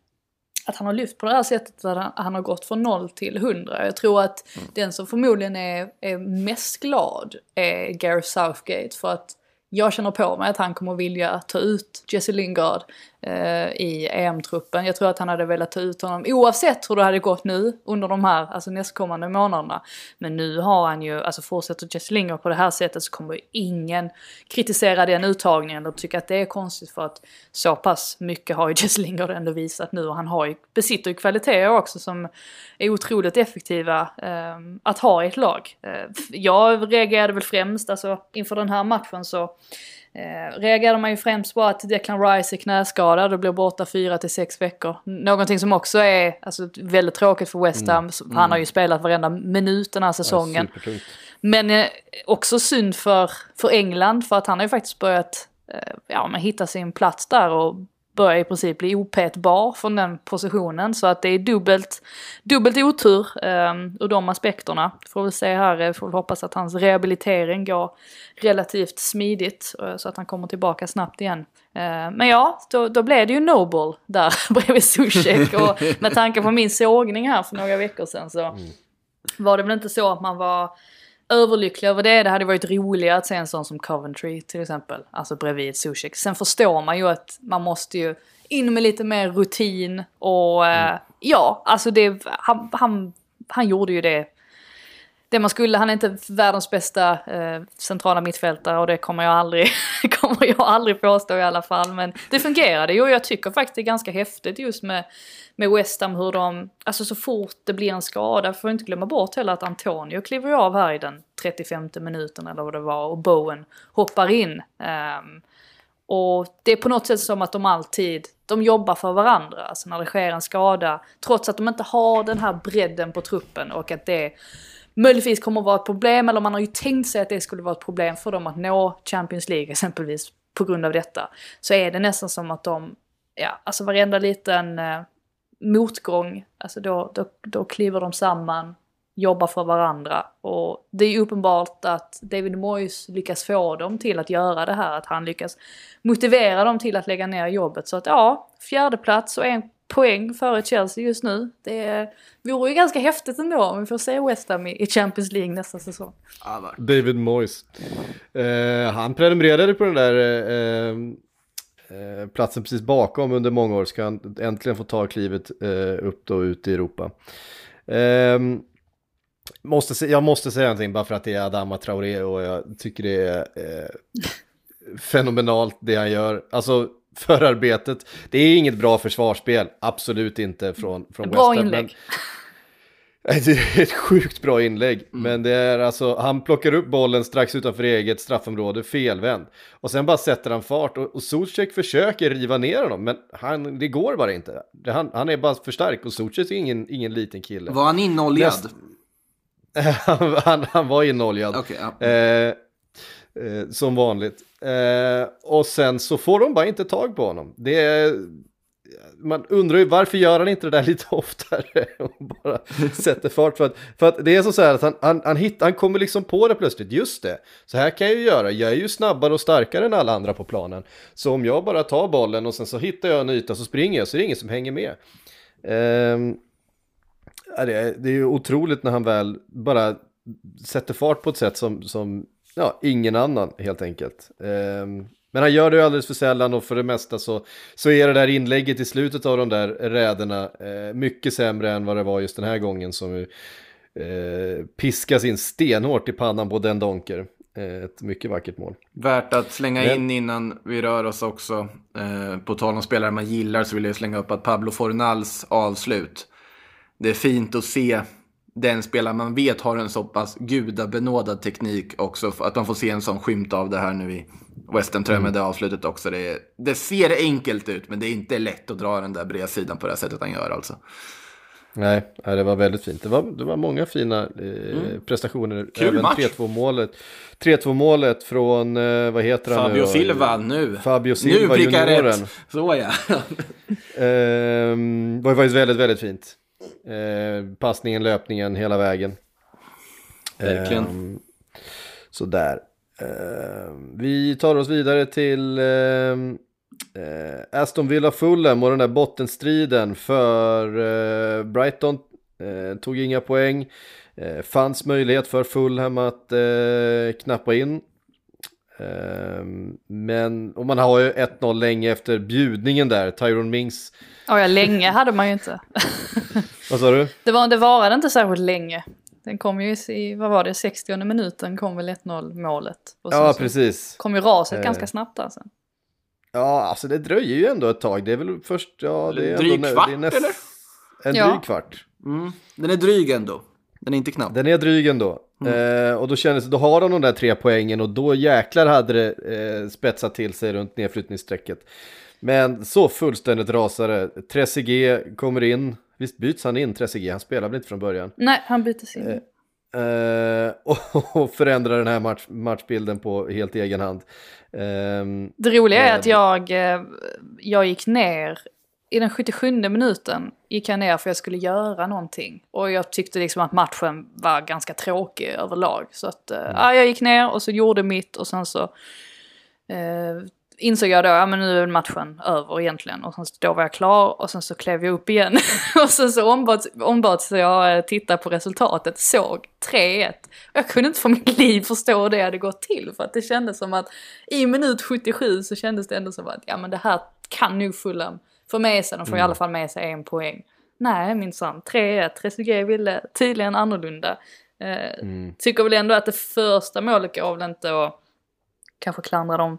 S3: att han har lyft på det här sättet att han, han har gått från 0 till 100. Jag tror att den som förmodligen är, är mest glad är Gareth Southgate för att jag känner på mig att han kommer vilja ta ut Jesse Lingard Eh, i EM-truppen. Jag tror att han hade velat ta ut honom oavsett hur det hade gått nu under de här alltså nästkommande månaderna. Men nu har han ju, alltså fortsätter Jess Lingard på det här sättet så kommer ju ingen kritisera den uttagningen och tycka att det är konstigt för att så pass mycket har ju (laughs) Jess Lingard ändå visat nu och han har ju, besitter ju kvaliteter också som är otroligt effektiva eh, att ha i ett lag. Eh, jag reagerade väl främst, alltså inför den här matchen så Eh, reagerade man ju främst på att Declan Rice är knäskadad och blir borta fyra till sex veckor. Någonting som också är alltså, väldigt tråkigt för West Ham. Han har ju spelat varenda minut den här säsongen.
S1: Supertungt.
S3: Men eh, också synd för, för England för att han har ju faktiskt börjat eh, ja, men hitta sin plats där och börjar i princip bli opetbar från den positionen. Så att det är dubbelt, dubbelt otur eh, ur de aspekterna. Får vi se här, eh, får vi hoppas att hans rehabilitering går relativt smidigt eh, så att han kommer tillbaka snabbt igen. Eh, men ja, då, då blev det ju Noble där (laughs) bredvid Zuzek och med tanke på min sågning här för några veckor sedan så var det väl inte så att man var överlycklig över det. Det hade varit roligare att se en sån som Coventry till exempel. Alltså bredvid Zuzek. Sen förstår man ju att man måste ju in med lite mer rutin och eh, ja, alltså det, han, han, han gjorde ju det det man skulle, han är inte världens bästa eh, centrala mittfältare och det kommer jag aldrig, (laughs) kommer jag aldrig påstå i alla fall. Men det fungerade ju och jag tycker faktiskt det är ganska häftigt just med, med West Ham hur de, alltså så fort det blir en skada, får inte glömma bort heller att Antonio kliver av här i den 35 minuten eller vad det var och Bowen hoppar in. Um, och det är på något sätt som att de alltid, de jobbar för varandra. Alltså när det sker en skada, trots att de inte har den här bredden på truppen och att det möjligtvis kommer att vara ett problem, eller man har ju tänkt sig att det skulle vara ett problem för dem att nå Champions League exempelvis på grund av detta. Så är det nästan som att de, ja, alltså varenda liten eh, motgång, alltså då, då, då kliver de samman, jobbar för varandra. Och det är uppenbart att David Moyes lyckas få dem till att göra det här, att han lyckas motivera dem till att lägga ner jobbet. Så att ja, fjärde plats och en poäng före Chelsea just nu. Det vore ju ganska häftigt ändå om vi får se West Ham i Champions League nästa säsong.
S1: David Moyes. Eh, han prenumererade på den där eh, eh, platsen precis bakom under många år. Ska han äntligen få ta klivet eh, upp och ut i Europa. Ehm, måste, jag måste säga någonting bara för att det är Adama Traoré och jag tycker det är eh, (laughs) fenomenalt det han gör. Alltså (laughs) förarbetet. Det är inget bra försvarsspel, absolut inte från, från
S3: Bra
S1: West Ham,
S3: inlägg.
S1: Men, (laughs) det är ett sjukt bra inlägg,
S2: Mm.
S1: men det är alltså, han plockar upp bollen strax utanför eget straffområde, felvänd. Och sen bara sätter han fart och, och Zuzek försöker riva ner honom, men han, det går bara inte. Det, han, han är bara för stark och Zuzek är ingen, ingen liten kille.
S2: Var han inoljad?
S1: Näst- han, (laughs) han, han var inoljad.
S2: Okej, ja.
S1: Eh, eh, som vanligt. Eh, och sen så får de bara inte tag på honom. Det är, man undrar ju varför gör han inte det där (laughs) lite oftare och bara sätter fart. För att, för att det är så, så här att han, han, han, hit, han kommer liksom på det plötsligt, just det, så här kan jag ju göra, jag är ju snabbare och starkare än alla andra på planen. Så om jag bara tar bollen och sen så hittar jag en yta så springer jag så är det ingen som hänger med. Eh, det, är, det är ju otroligt när han väl bara sätter fart på ett sätt som, som ja, ingen annan helt enkelt. Ehm, men han gör det ju alldeles för sällan och för det mesta så, så är det där inlägget i slutet av de där räderna eh, mycket sämre än vad det var just den här gången som ju, eh, piskas in stenhårt i pannan på den Donker. Eh, ett mycket vackert mål.
S2: Värt att slänga
S1: Men-
S2: in innan vi rör oss också. Eh, på tal om spelare man gillar så vill jag slänga upp att Pablo Fornals avslut. Det är fint att se den spelare man vet har en så pass gudabenådad teknik också. Att man får se en sån skymt av det här nu i Western tror jag med det avslutet också. Det, är, det ser enkelt ut men det är inte lätt att dra den där bredsidan på det här sättet han gör alltså.
S1: Nej, det var väldigt fint. Det var, det var många fina eh, prestationer.
S2: Mm. Kul
S1: Även
S2: match.
S1: 3-2 målet. 3-2 målet från, eh, vad heter han nu
S2: Fabio
S1: då?
S2: Silva nu.
S1: Fabio Silva,
S2: nu prickar jag rätt. Så ja.
S1: Ehm, var ju faktiskt väldigt, väldigt fint. Eh, passningen, löpningen, hela vägen.
S2: Verkligen.
S1: Ehm, sådär. Ehm, vi tar oss vidare till ehm, eh, Aston Villa Fulham och den där bottenstriden för eh, Brighton. Eh, tog inga poäng. Eh, fanns möjlighet för Fulham att eh, knappa in. Ehm, men, och man har ju 1-0 länge efter bjudningen där, Tyrone Mings.
S3: Ja, ja, länge hade man ju inte. (laughs)
S1: Vad sa du?
S3: Det, var, det varade inte särskilt länge. Den kom ju i, vad var det, 60 minuten kom väl 1-0 målet. Och sen
S1: Ja,
S3: så
S1: precis.
S3: kom ju raset
S1: Eh.
S3: ganska snabbt alltså.
S1: Ja, alltså det dröjer ju ändå ett tag. Det är väl först, ja, det är
S2: Dryg
S1: ändå,
S2: kvart,
S1: det är näst,
S2: eller?
S1: En
S3: Ja.
S1: dryg kvart.
S2: Mm. Den är dryg ändå. Den är inte knapp.
S1: Den är dryg ändå.
S2: Mm.
S1: Eh, och då kändes det, då har de de där tre poängen och då jäklar hade det eh, spetsat till sig runt nedflyttningsstrecket. Men så fullständigt rasade. Trezeguet kommer in. Visst byts han in, Trezeguet? Han spelar väl inte från början?
S3: Nej, han byttes in.
S1: Eh, (laughs) och, och förändrar den här match, matchbilden på helt egen hand. Ehm,
S3: Det roliga är
S1: med-
S3: att jag, eh, jag gick ner i den 77 minuten gick jag ner för jag skulle göra någonting. Och jag tyckte liksom att matchen var ganska tråkig överlag. Så att eh, ja, jag gick ner och så gjorde mitt och sen så eh, insåg jag då, ja men nu är matchen över egentligen. Och sen så, då var jag klar och sen så klev jag upp igen. (laughs) och sen så ombads, ombads jag eh, titta på resultatet, såg 3-1. Och jag kunde inte för mitt liv förstå hur det hade gått till. För att det kändes som att i minut 77 så kändes det ändå som att ja men det här kan nog Fulham få med sig. De får i alla fall med sig en poäng. Nej minsann, 3-1. Trezeguet ville tydligen annorlunda. Eh,
S1: Mm.
S3: Tycker väl ändå att det första målet går väl inte att kanske klandra dem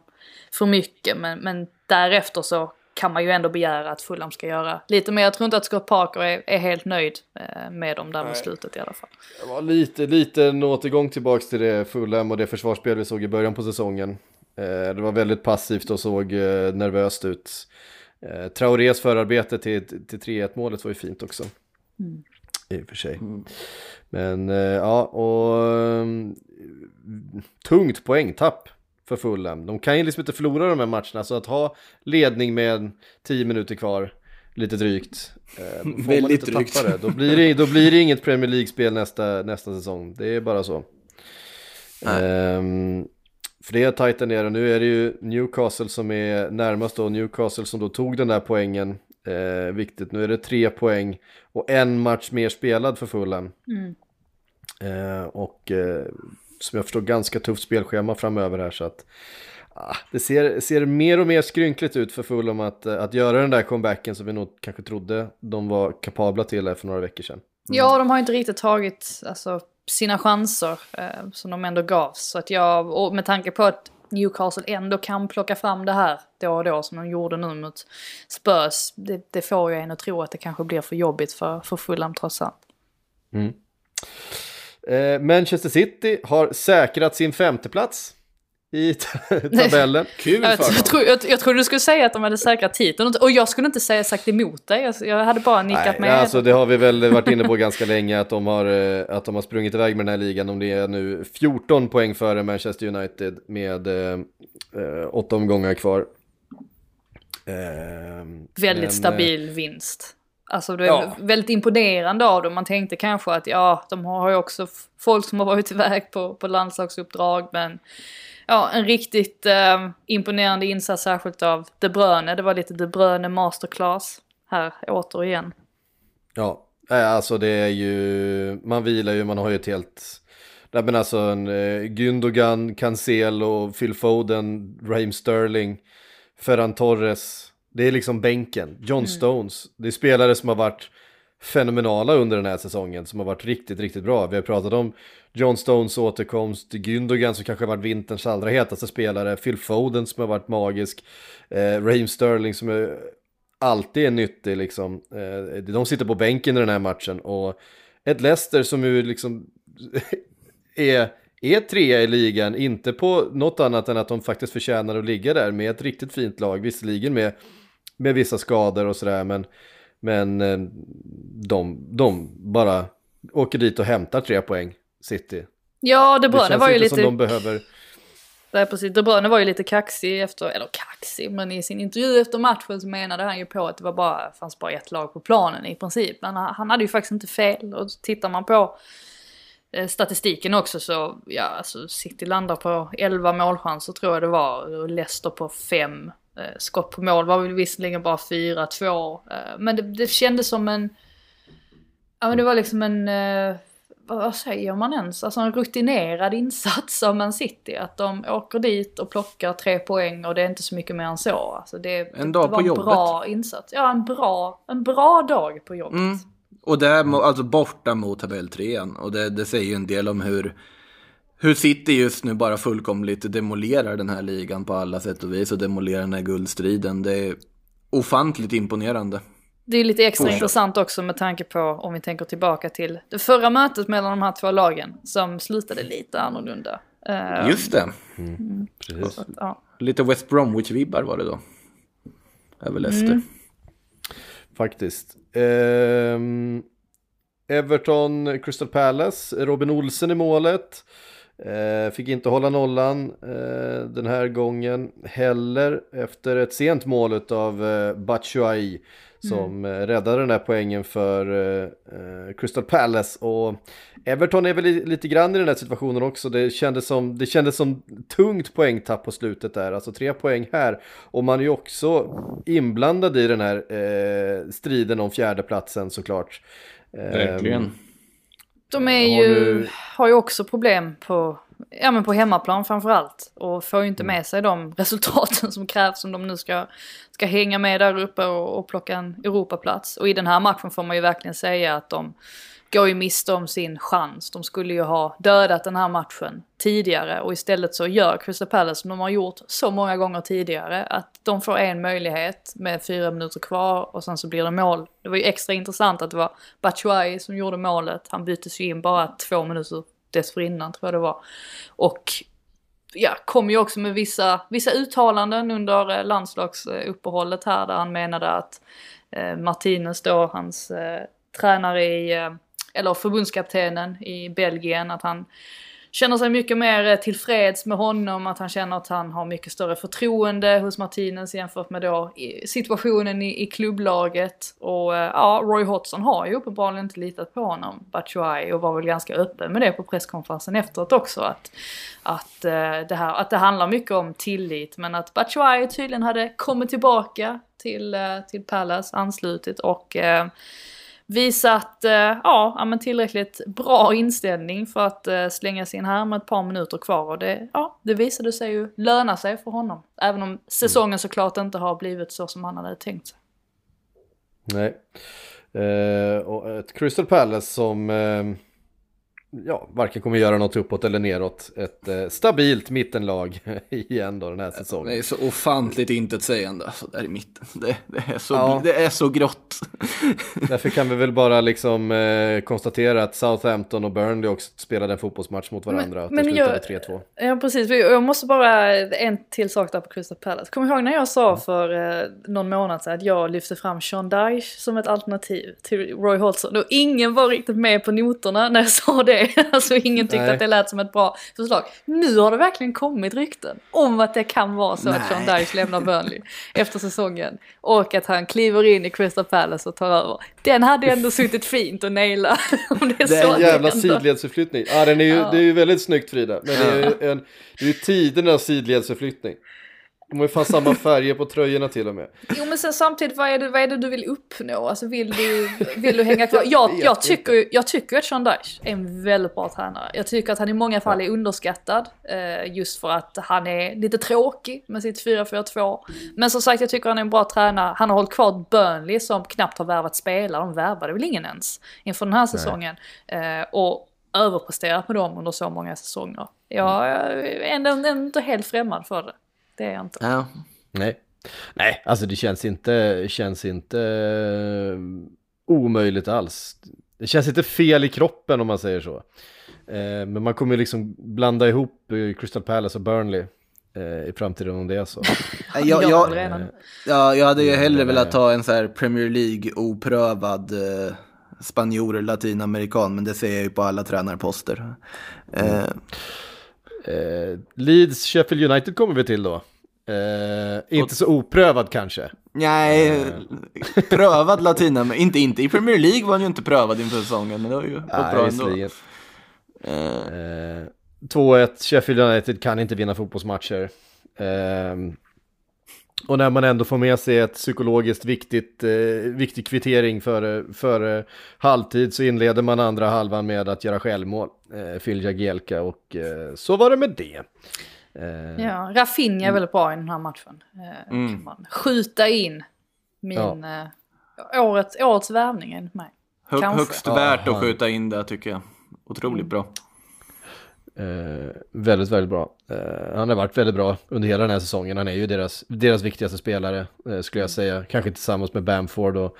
S3: för mycket. Men, men därefter så kan man ju ändå begära att Fulham ska göra lite mer. Jag tror inte att Scott Parker är, är helt nöjd eh, med dem där mot slutet i alla fall.
S1: Det var lite, lite en återgång tillbaks till det Fulham och det försvarsspel vi såg i början på säsongen. Eh, det var väldigt passivt och såg eh, nervöst ut. Eh, Traorés förarbete till, till 3-1 målet var ju fint också.
S3: Mm.
S1: I och för sig. Men eh, ja, och mm, tungt poängtapp för Fulham. De kan ju liksom inte förlora de här matcherna, så att ha ledning med 10 minuter kvar, lite drygt. Eh, får man (laughs)
S2: Väldigt
S1: inte
S2: drygt.
S1: tappa det, då blir det, då blir det inget Premier League-spel nästa, nästa säsong. Det är bara så.
S2: Nej.
S1: För det är tajt där nere. Nu är det ju Newcastle som är närmast då. Newcastle som då tog den där poängen. Eh, viktigt. Nu är det tre poäng och en match mer spelad för Fulham.
S3: Mm.
S1: Eh, och eh, som jag förstår ganska tufft spelschema framöver här så att ah, det ser, ser mer och mer skrynkligt ut för Fulham att, eh, att göra den där comebacken som vi nog kanske trodde de var kapabla till för några veckor sedan.
S3: Ja, de har inte riktigt tagit alltså, sina chanser eh, som de ändå gavs. Så att jag, och med tanke på att Newcastle ändå kan plocka fram det här då och då som de gjorde nu mot Spurs. Det, det får ju en att tro att det kanske blir för jobbigt för, för Fulham trots allt. Mm.
S1: Eh, Manchester City har säkrat sin femteplats i tabellen. (laughs)
S2: Kul
S3: Jag,
S2: för
S3: jag, tror, jag, jag trodde du skulle säga att de hade säkrat titeln och jag skulle inte säga sagt emot dig. Jag, hade bara nickat
S1: Nej,
S3: med.
S1: alltså det har vi väl varit inne på ganska länge att de, har, eh, att de har sprungit iväg med den här ligan. Om det är nu 14 poäng före Manchester United med eh, eh, åtta omgångar kvar. Eh,
S3: Väldigt
S1: men,
S3: stabil vinst. Alltså det är
S2: Ja.
S3: väldigt imponerande av dem. Man tänkte kanske att ja, de har ju också folk som har varit iväg på, på landslagsuppdrag. Men ja, en riktigt eh, imponerande insats särskilt av De Bruyne. Det var lite De Bruyne masterclass här återigen.
S1: Ja, alltså det är ju, man vilar ju, man har ju ett helt, nej men alltså en eh, Gündogan, Cancelo, Phil Foden, Raheem Sterling, Ferran Torres, det är liksom bänken, John Stones, det är spelare som har varit fenomenala under den här säsongen, som har varit riktigt, riktigt bra. Vi har pratat om John Stones återkomst, Gündogan som kanske varit vinterns allra hetaste spelare, Phil Foden som har varit magisk, eh, Raheem Sterling som är alltid är nyttig liksom. Eh, de sitter på bänken i den här matchen och ett Leicester som ju liksom (laughs) är, är trea i ligan, inte på något annat än att de faktiskt förtjänar att ligga där med ett riktigt fint lag, visserligen med, med vissa skador och sådär, men, men eh, de, de bara åker dit och hämtar tre poäng, City.
S3: Ja, De
S1: Det
S3: Bruyne
S1: känns
S3: var ju lite...
S1: som de behöver...
S3: Nej, precis. De Bruyne var ju lite kaxig efter, eller kaxig, men i sin intervju efter matchen så menade han ju på att det var bara, fanns bara ett lag på planen i princip. Men han, hade ju faktiskt inte fel. Och tittar man på eh, statistiken också så, ja alltså City landar på 11 målchanser tror jag det var. Och Leicester på 5. Eh, skott på mål var väl visserligen bara 4-2. Eh, men det, det kändes som en, ja men det var liksom en, eh, vad säger man ens? Alltså en rutinerad insats av Man City. Att de åker dit och plockar tre poäng och det är inte så mycket mer än så. Alltså det,
S2: En
S3: det
S2: dag
S3: var
S2: på
S3: en
S2: jobbet.
S3: bra insats. Ja, en bra, en bra dag på jobbet.
S2: Mm. Och det är alltså borta mot tabelltrean. Och det, det säger ju en del om hur, hur City just nu bara fullkomligt demolerar den här ligan på alla sätt och vis. Och demolerar den här guldstriden. Det är ofantligt imponerande.
S3: Det är lite extra
S2: Fortsätt.
S3: intressant också med tanke på om vi tänker tillbaka till det förra mötet mellan de här två lagen som slutade lite annorlunda. Eh,
S2: Just det.
S1: Precis.
S3: så att, ja.
S2: Lite West Bromwich-vibbar var det då. Över Leicester.
S3: Mm.
S1: Faktiskt. Ehm, Everton, Crystal Palace, Robin Olsen i målet. Eh, fick inte hålla nollan eh, den här gången heller efter ett sent mål av eh, Batshuayi som eh, räddade den här poängen för eh, eh, Crystal Palace. Och Everton är väl li- lite grann i den här situationen också. Det kändes som, det kändes som tungt poängtapp på slutet där, alltså tre poäng här. Och man är ju också inblandad i den här eh, striden om fjärdeplatsen såklart.
S2: Verkligen.
S1: Ehm,
S3: De är
S1: Har
S3: ju,
S1: du-
S3: har ju också problem på, ja, men på hemmaplan framförallt. Och får ju inte
S1: Mm.
S3: med sig de (laughs) resultaten som krävs om de nu ska, ska hänga med där uppe och, och plocka en Europaplats. Och i den här matchen får man ju verkligen säga att de går ju miste om sin chans. De skulle ju ha dödat den här matchen tidigare och istället så gör Crystal Palace som de har gjort så många gånger tidigare att de får en möjlighet med fyra minuter kvar och sen så blir det mål. Det var ju extra intressant att det var Batshuayi som gjorde målet. Han byttes ju in bara två minuter dessförinnan tror jag det var. Och ja, kom ju också med vissa, vissa uttalanden under eh, landslagsuppehållet här där han menade att eh, Martinez då, hans eh, tränare i, eh, eller förbundskaptenen i Belgien, att han känner sig mycket mer eh, tillfreds med honom, att han känner att han har mycket större förtroende hos Martinez jämfört med då situationen i, i klubblaget. Och eh, ja, Roy Hodgson har ju uppenbarligen inte litat på honom, Batshuayi, och var väl ganska öppen med det på presskonferensen efteråt också. Att, att, eh, det, här, att det handlar mycket om tillit, men att Batshuayi tydligen hade kommit tillbaka till, till Palace, anslutit och visat eh, ja, men tillräckligt bra inställning för att eh, slänga sig in här med ett par minuter kvar. Och det, ja, det visade sig ju löna sig för honom. Även om säsongen såklart inte har blivit så som han hade tänkt sig.
S1: Nej. Eh, och ett Crystal Palace som eh, ja, varken kommer göra något uppåt eller neråt. Ett eh, stabilt mittenlag (laughs) igen då den här säsongen.
S2: Det är så ofantligt intetsägande alltså, där i mitten. Det, det, är, så, ja. det är så grått. (laughs)
S1: Därför kan vi väl bara liksom eh, konstatera att Southampton och Burnley också spelade en fotbollsmatch mot varandra. Men, men det slutade 3-2.
S3: Ja, precis. Jag måste bara, en till sak där på Crystal Palace. Kommer ihåg när jag sa mm. för eh, någon månad sedan att jag lyfte fram Sean Dyche som ett alternativ till Roy Hodgson? Och ingen var riktigt med på noterna när jag sa det. (laughs) alltså ingen tyckte Nej. att det lät som ett bra förslag. Nu har det verkligen kommit rykten om att det kan vara så Nej. att Sean Dyche lämnar Burnley efter säsongen. Och att han kliver in i Crystal Palace och tar över. Den hade ändå suttit fint att naila. (laughs)
S1: Om det är, det är en jävla sidledsförflyttning. Ja, den är ju, ja. det är ju väldigt snyggt Frida. Men det är ju, en, det är ju tidernas sidledsförflyttning. De har ju fan samma färger på tröjorna till och med.
S3: Jo men sen samtidigt, vad är det, vad är det du vill uppnå? Alltså vill du, vill du hänga kvar? Jag, (laughs) jag, tycker, jag tycker att Sean Dyche är en väldigt bra tränare. Jag tycker att han i många fall är underskattad. Eh, just för att han är lite tråkig med sitt 4-4-2. Men som sagt, jag tycker han är en bra tränare. Han har hållit kvar Burnley som knappt har värvat spelare. De värvade väl ingen ens inför den här säsongen. Eh, och överpresterat med dem under så många säsonger. Jag är ändå inte helt främmande för det. Det är jag inte.
S1: Ja. Nej. Nej, alltså det känns inte, känns inte uh, omöjligt alls. Det känns inte fel i kroppen om man säger så. Uh, men man kommer ju liksom blanda ihop Crystal Palace och Burnley i framtiden om det är så. (laughs)
S2: jag, jag, ja, jag hade ju hellre velat ta en så här Premier League oprövad uh, spanjor latinamerikan, men det ser jag ju på alla tränarposter. Mm.
S1: Eh, Leeds, Sheffield United kommer vi till då. Eh, inte så oprövad kanske.
S2: Nej, eh. prövad latina, inte, inte i Premier League var han ju inte prövad inför säsongen, men det har ju gått Nej, bra ändå.
S1: Eh. 2-1, Sheffield United kan inte vinna fotbollsmatcher. Eh, och när man ändå får med sig ett psykologiskt viktigt, eh, viktig kvittering för, för eh, halvtid så inleder man andra halvan med att göra självmål. Eh, Phil Jagielka och eh, så var det med det.
S3: Eh, ja, Rafinha är väldigt bra i den här matchen. Eh, mm. Kan man skjuta in min ja. eh, årets, årets värvning enligt mig.
S2: Hög, högst värt att skjuta in det tycker jag. Otroligt mm. bra.
S1: Eh, väldigt, väldigt bra. Eh, han har varit väldigt bra under hela den här säsongen. Han är ju deras, deras viktigaste spelare, eh, skulle jag säga. Kanske tillsammans med Bamford och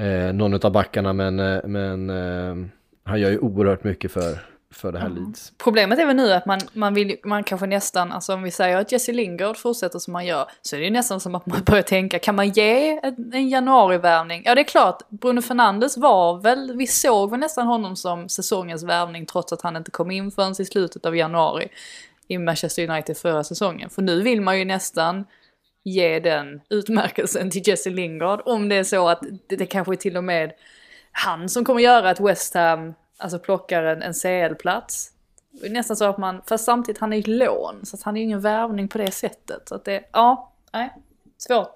S1: eh, någon av backarna, men, eh, men eh, han gör ju oerhört mycket för, för det här mm. Leeds.
S3: Problemet är väl nu att man, man vill, man kanske nästan, alltså om vi säger att Jesse Lingard fortsätter som man gör, så är det ju nästan som att man (laughs) börjar tänka, kan man ge en, en januarivärvning? Ja det är klart, Bruno Fernandes var väl, vi såg väl nästan honom som säsongens värvning trots att han inte kom in förrän i slutet av januari i Manchester United förra säsongen. För nu vill man ju nästan ge den utmärkelsen till Jesse Lingard om det är så att det, det kanske är till och med han som kommer göra att West Ham alltså plockar en, en CL-plats. Nästan så att man, fast samtidigt han är ju lån, så att han är ju ingen värvning på det sättet. Så att det, ja, nej, svårt.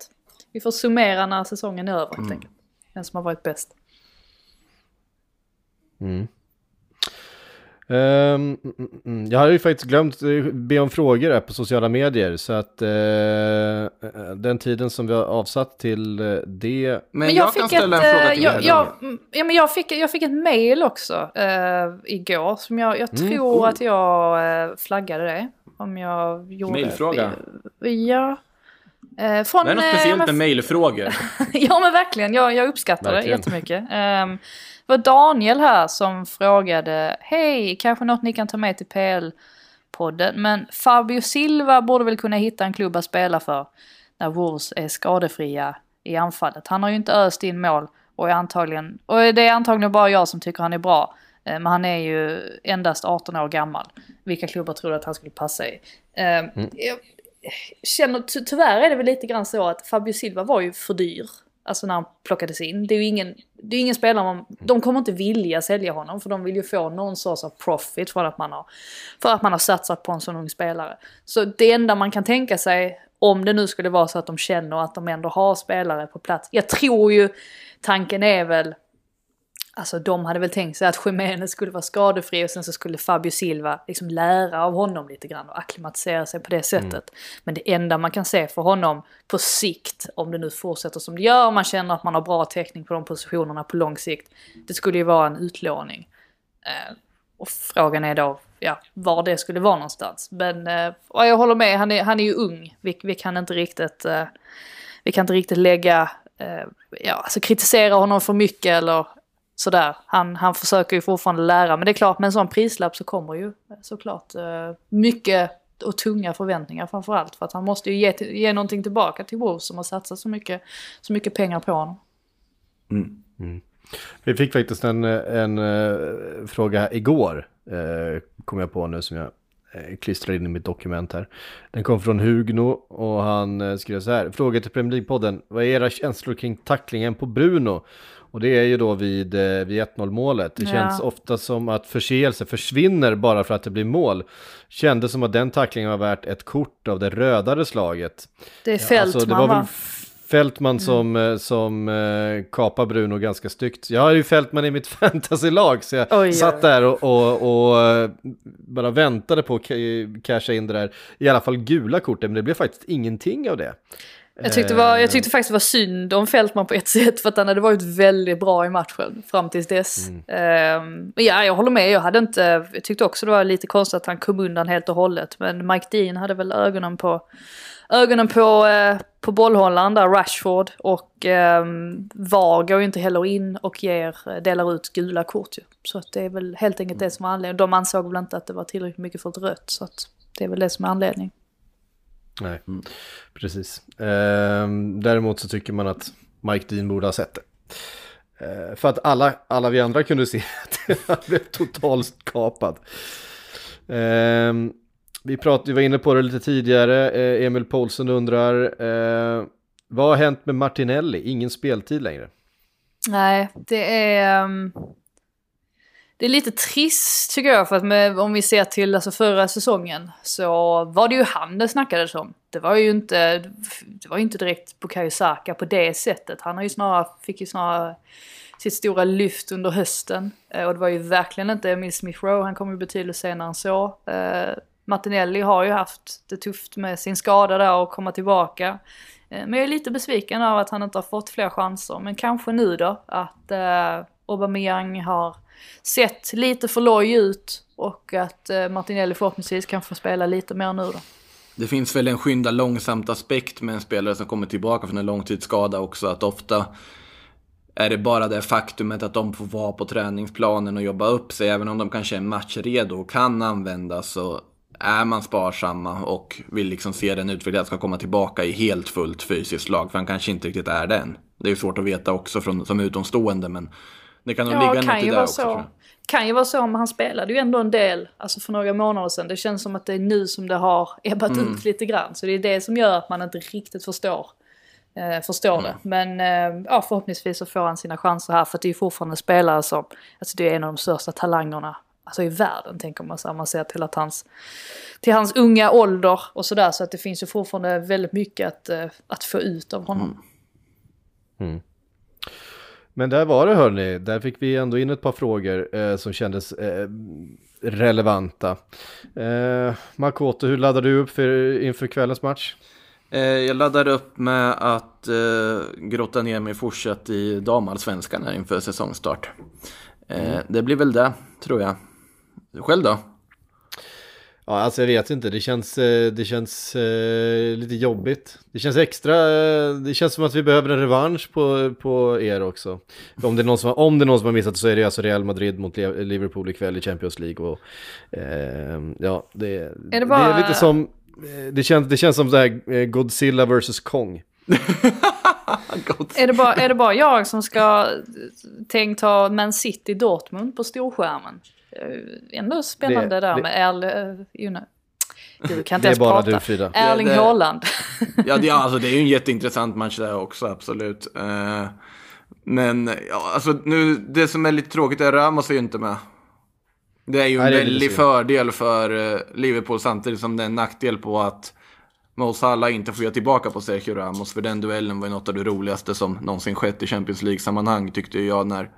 S3: Vi får summera när säsongen är över helt mm. enkelt. Den som har varit bäst.
S1: Mm. Mm. jag hade ju faktiskt glömt eh, be om frågor här på sociala medier så att eh, den tiden som vi har avsatt till det.
S2: Men, jag, kan ställa en fråga till
S3: jag, jag, ja, men jag, fick, jag fick ett mail också eh, igår som jag, jag
S1: Mm,
S3: tror
S2: cool.
S3: att jag flaggade det. Om jag gjorde
S2: Mailfråga?
S3: Ja. Eh, från,
S2: Det är något
S3: eh,
S2: speciellt med mejlfrågor. (laughs)
S3: ja men verkligen, jag, jag uppskattar
S1: Verkligen.
S3: det jättemycket. Um, det var Daniel här som frågade, hej, kanske något ni kan ta med till PL-podden, men Fabio Silva borde väl kunna hitta en klubb att spela för när Wolves är skadefria i anfallet. Han har ju inte öst in mål och, är antagligen, och det är antagligen bara jag som tycker han är bra. Eh, Men han är ju endast 18 år gammal. Vilka klubbar tror du att han skulle passa i? Um, jag, känner, ty tyvärr är det väl lite grann så att Fabio Silva var ju för dyr. Alltså när han plockades in. Det är ju ingen, det är ingen spelare man, de kommer inte vilja sälja honom för de vill ju få någon sorts av profit för att man har, för att man har satsat på en sån ung spelare. Så det enda man kan tänka sig om det nu skulle vara så att de känner att de ändå har spelare på plats. Jag tror ju tanken är väl Alltså de hade väl tänkt sig att Jiménez skulle vara skadefri och sen så skulle Fabio Silva liksom lära av honom lite grann och akklimatisera sig på det sättet. Men det enda man kan se för honom på sikt, om det nu fortsätter som det gör, om man känner att man har bra täckning på de positionerna på lång sikt, det skulle ju vara en utlåning. Eh, och frågan är då, ja, var det skulle vara någonstans. Men eh, jag håller med, han är, han är ju ung. Vi, vi kan inte riktigt, eh, vi kan inte riktigt lägga, eh, ja, alltså kritisera honom för mycket eller sådär. Han, han försöker ju fortfarande lära. Men det är klart, med en sån prislapp så kommer ju såklart eh, mycket och tunga förväntningar framför allt. För att han måste ju ge, ge någonting tillbaka till Wolves som har satsat så mycket, så mycket pengar på honom.
S1: Vi fick faktiskt en, en eh, fråga här igår, uh, kom jag på nu som jag uh, klistrar in i mitt dokument här. Den kom från Hugno och han uh, skrev så här. Fråga till Premier League-podden. Vad är era känslor kring tacklingen på Bruno? Och det är ju då vid, uh, vid 1-0 målet. Det
S3: Ja.
S1: känns ofta som att förseelse försvinner bara för att det blir mål. Kändes som att den tacklingen var värt ett kort av det rödare slaget.
S3: Det är Fältman
S1: Alltså, det var
S3: va?
S1: väl Fältman som, eh, som eh, kapar Bruno ganska styggt. Jag har ju Fältman i mitt (laughs) fantasylag så jag
S3: Oj,
S1: satt där och, och, och eh, bara väntade på att ca- casha in det där, i alla fall gula kortet, men det blev faktiskt ingenting av det.
S3: Jag tyckte, var,
S1: Eh.
S3: jag tyckte faktiskt det var synd om Fältman på ett (laughs) sätt för att han hade varit väldigt bra i matchen fram tills dess.
S1: Mm.
S3: Ehm, ja, jag håller med. Jag, hade inte, jag tyckte också det var lite konstigt att han kom undan helt och hållet. Men Mike Dean hade väl ögonen på, ögonen på, eh, på bollhållaren där, Rashford. Och eh, VAR går ju inte heller in och ger, delar ut gula kort ju. Så att det är väl helt enkelt det som är anledningen. De ansåg väl inte att det var tillräckligt mycket för ett rött. Så att det är väl det som är anledningen.
S1: Nej, precis. Ehm, däremot så tycker man att Mike Dean borde ha sett det. Ehm, för att alla, alla vi andra kunde se (laughs) att han blev totalt kapad. Ehm, vi, prat, vi var inne på det lite tidigare, Eh, Emil Paulsen undrar, eh, vad har hänt med Martinelli? Ingen speltid längre.
S3: Nej, det är det är lite trist tycker jag för att med, om vi ser till alltså förra säsongen så var det ju han det snackades om. Det var ju inte, det var inte direkt Bukayo Saka på det sättet. Han har ju snarare, fick ju snarare sitt stora lyft under hösten. Eh, och det var ju verkligen inte Emil Smith Rowe, han kom ju betydligt senare än så. Eh, Martinelli har ju haft det tufft med sin skada där och komma tillbaka. Eh, men jag är lite besviken av att han inte har fått fler chanser. Men kanske nu då att eh, Aubameyang har sett lite för loj ut och att eh, Martinelli förhoppningsvis kan få spela lite mer nu då.
S2: Det finns väl en skynda långsamt aspekt med en spelare som kommer tillbaka från en långtidsskada också. Att ofta är det bara det faktumet att de får vara på träningsplanen och jobba upp sig. Även om de kanske är matchredo och kan användas så är man sparsamma och vill liksom se den utvecklingen ska komma tillbaka i helt fullt fysiskt lag. För han kanske inte riktigt är den. Det är ju svårt att veta också från, som utomstående men det kan nog
S3: Ja,
S2: ligga
S3: kan
S2: något i
S3: ju
S2: det
S3: vara
S2: också.
S3: så. Kan ju vara så, men han spelade ju ändå en del, alltså för några månader sedan. Det känns som att det är nu som det har (laughs) ebbat
S2: Mm.
S3: ut lite grann. Så det är det som gör att man inte riktigt förstår, eh, förstår det. Men eh, ja, förhoppningsvis så får han sina chanser här. För det är ju fortfarande spelare som, alltså det är en av de största talangerna alltså i världen tänker man här. Man ser till att hans, till hans unga ålder och sådär. Så att det finns ju fortfarande väldigt mycket att, eh, att få ut av honom.
S1: Men där var det hörni, där fick vi ändå in ett par frågor eh, som kändes eh, relevanta. Eh, Makoto, hur laddar du upp för, inför kvällens match?
S2: Eh, jag laddar upp med att eh, grotta ner mig fortsatt i damallsvenskan här inför säsongstart. Eh,
S1: Mm.
S2: Det blir väl det, tror jag. Själv då?
S1: Ja, alltså jag vet inte, det känns, eh, det känns eh, lite jobbigt. Det känns extra, eh, det känns som att vi behöver en revansch på, på er också. Om det, är någon som, har- om det är någon som har missat så är det alltså Real Madrid mot Liverpool ikväll i Champions League. Och, eh, ja, det,
S3: Är
S1: det,
S3: det bara-
S1: är lite som, eh, det känns, det känns som det här Godzilla vs Kong. (laughs)
S3: Är det, bara, är det bara jag som ska tänkt ha Man City Dortmund på storskärmen? Eh, Ändå spännande
S1: Det-
S3: där
S1: det-
S3: med Erl... eh, you know. Du kan inte
S1: Det är
S3: ens
S1: bara
S3: prata.
S1: du Frida.
S3: Erling
S2: Det- det-
S3: Haaland.
S2: Ja, det, (laughs) alltså, det är ju en jätteintressant match där också, absolut. Eh, men ja, alltså, nu, det som är lite tråkigt är att Ramos är ju inte med. Det är ju en
S1: Nej,
S2: väldig fördel för Liverpool samtidigt som det är en nackdel på att Mo Salah inte får göra tillbaka på Sergio Ramos. För den duellen var ju något av det roligaste som någonsin skett i Champions League-sammanhang tyckte jag när,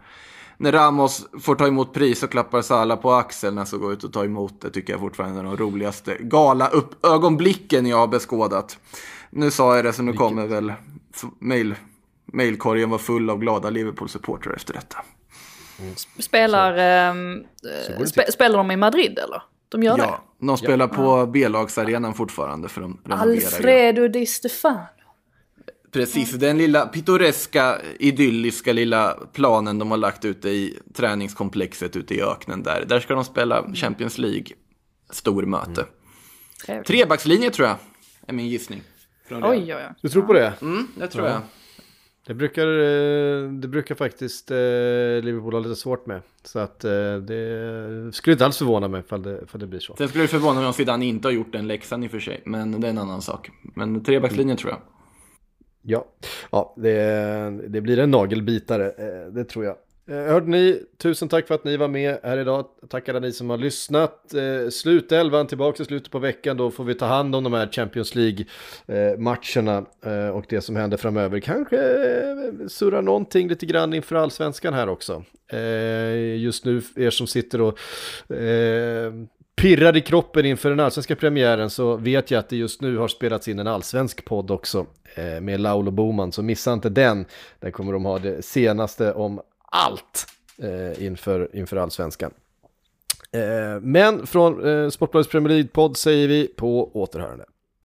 S2: när Ramos får ta emot pris och klappar Salah på axeln när så går ut och tar emot det tycker jag fortfarande är de roligaste gala upp ögonblicken jag har beskådat. Nu sa jag det så nu kommer väl mail, mailkorgen vara full av glada Liverpool-supportrar efter detta.
S3: Spelar, ehm, eh,
S1: det
S3: spe, spelar de i Madrid eller? De gör
S2: Ja, de spelar på B-lagsarenan fortfarande för de
S3: det?
S2: renoverar ju.
S3: Alfredo Di Stefano.
S2: Precis, den lilla pittoreska, idylliska lilla planen de har lagt ute i träningskomplexet ute i öknen där. Där ska de spela Champions League, stormöte.
S3: Trevligt.
S2: Trebackslinje tror jag, är min gissning.
S3: Oj, oj, oj.
S1: Du tror på det?
S2: Mm, det tror jag.
S1: Det brukar, eh, det brukar faktiskt eh, Liverpool ha lite svårt med. Så att eh, det skulle inte alls förvåna mig ifall det, ifall det blir så.
S2: Sen skulle det förvåna mig om Zidane inte har gjort den läxan i och för sig, men det är en annan sak. Men trebackslinjen tror jag.
S1: Ja, ja det, det blir en nagelbitare, eh, det tror jag. Eh, hörde ni, tusen tack för att ni var med här idag. Tack alla ni som har lyssnat. Eh, Slutelvan tillbaka i slutet på veckan, då får vi ta hand om de här Champions League-matcherna eh, och det som händer framöver. Kanske eh, surra någonting lite grann inför allsvenskan här också. Eh, Just nu, er som sitter och eh, pirrar i kroppen inför den allsvenska premiären så vet jag att det just nu har spelats in en allsvensk podd också eh, med Laulo Boman, så missa inte den. Där kommer de ha det senaste om allt eh, inför, inför allsvenskan. Eh, men från eh, Sportbladets Premier League-podd säger vi på återhörande.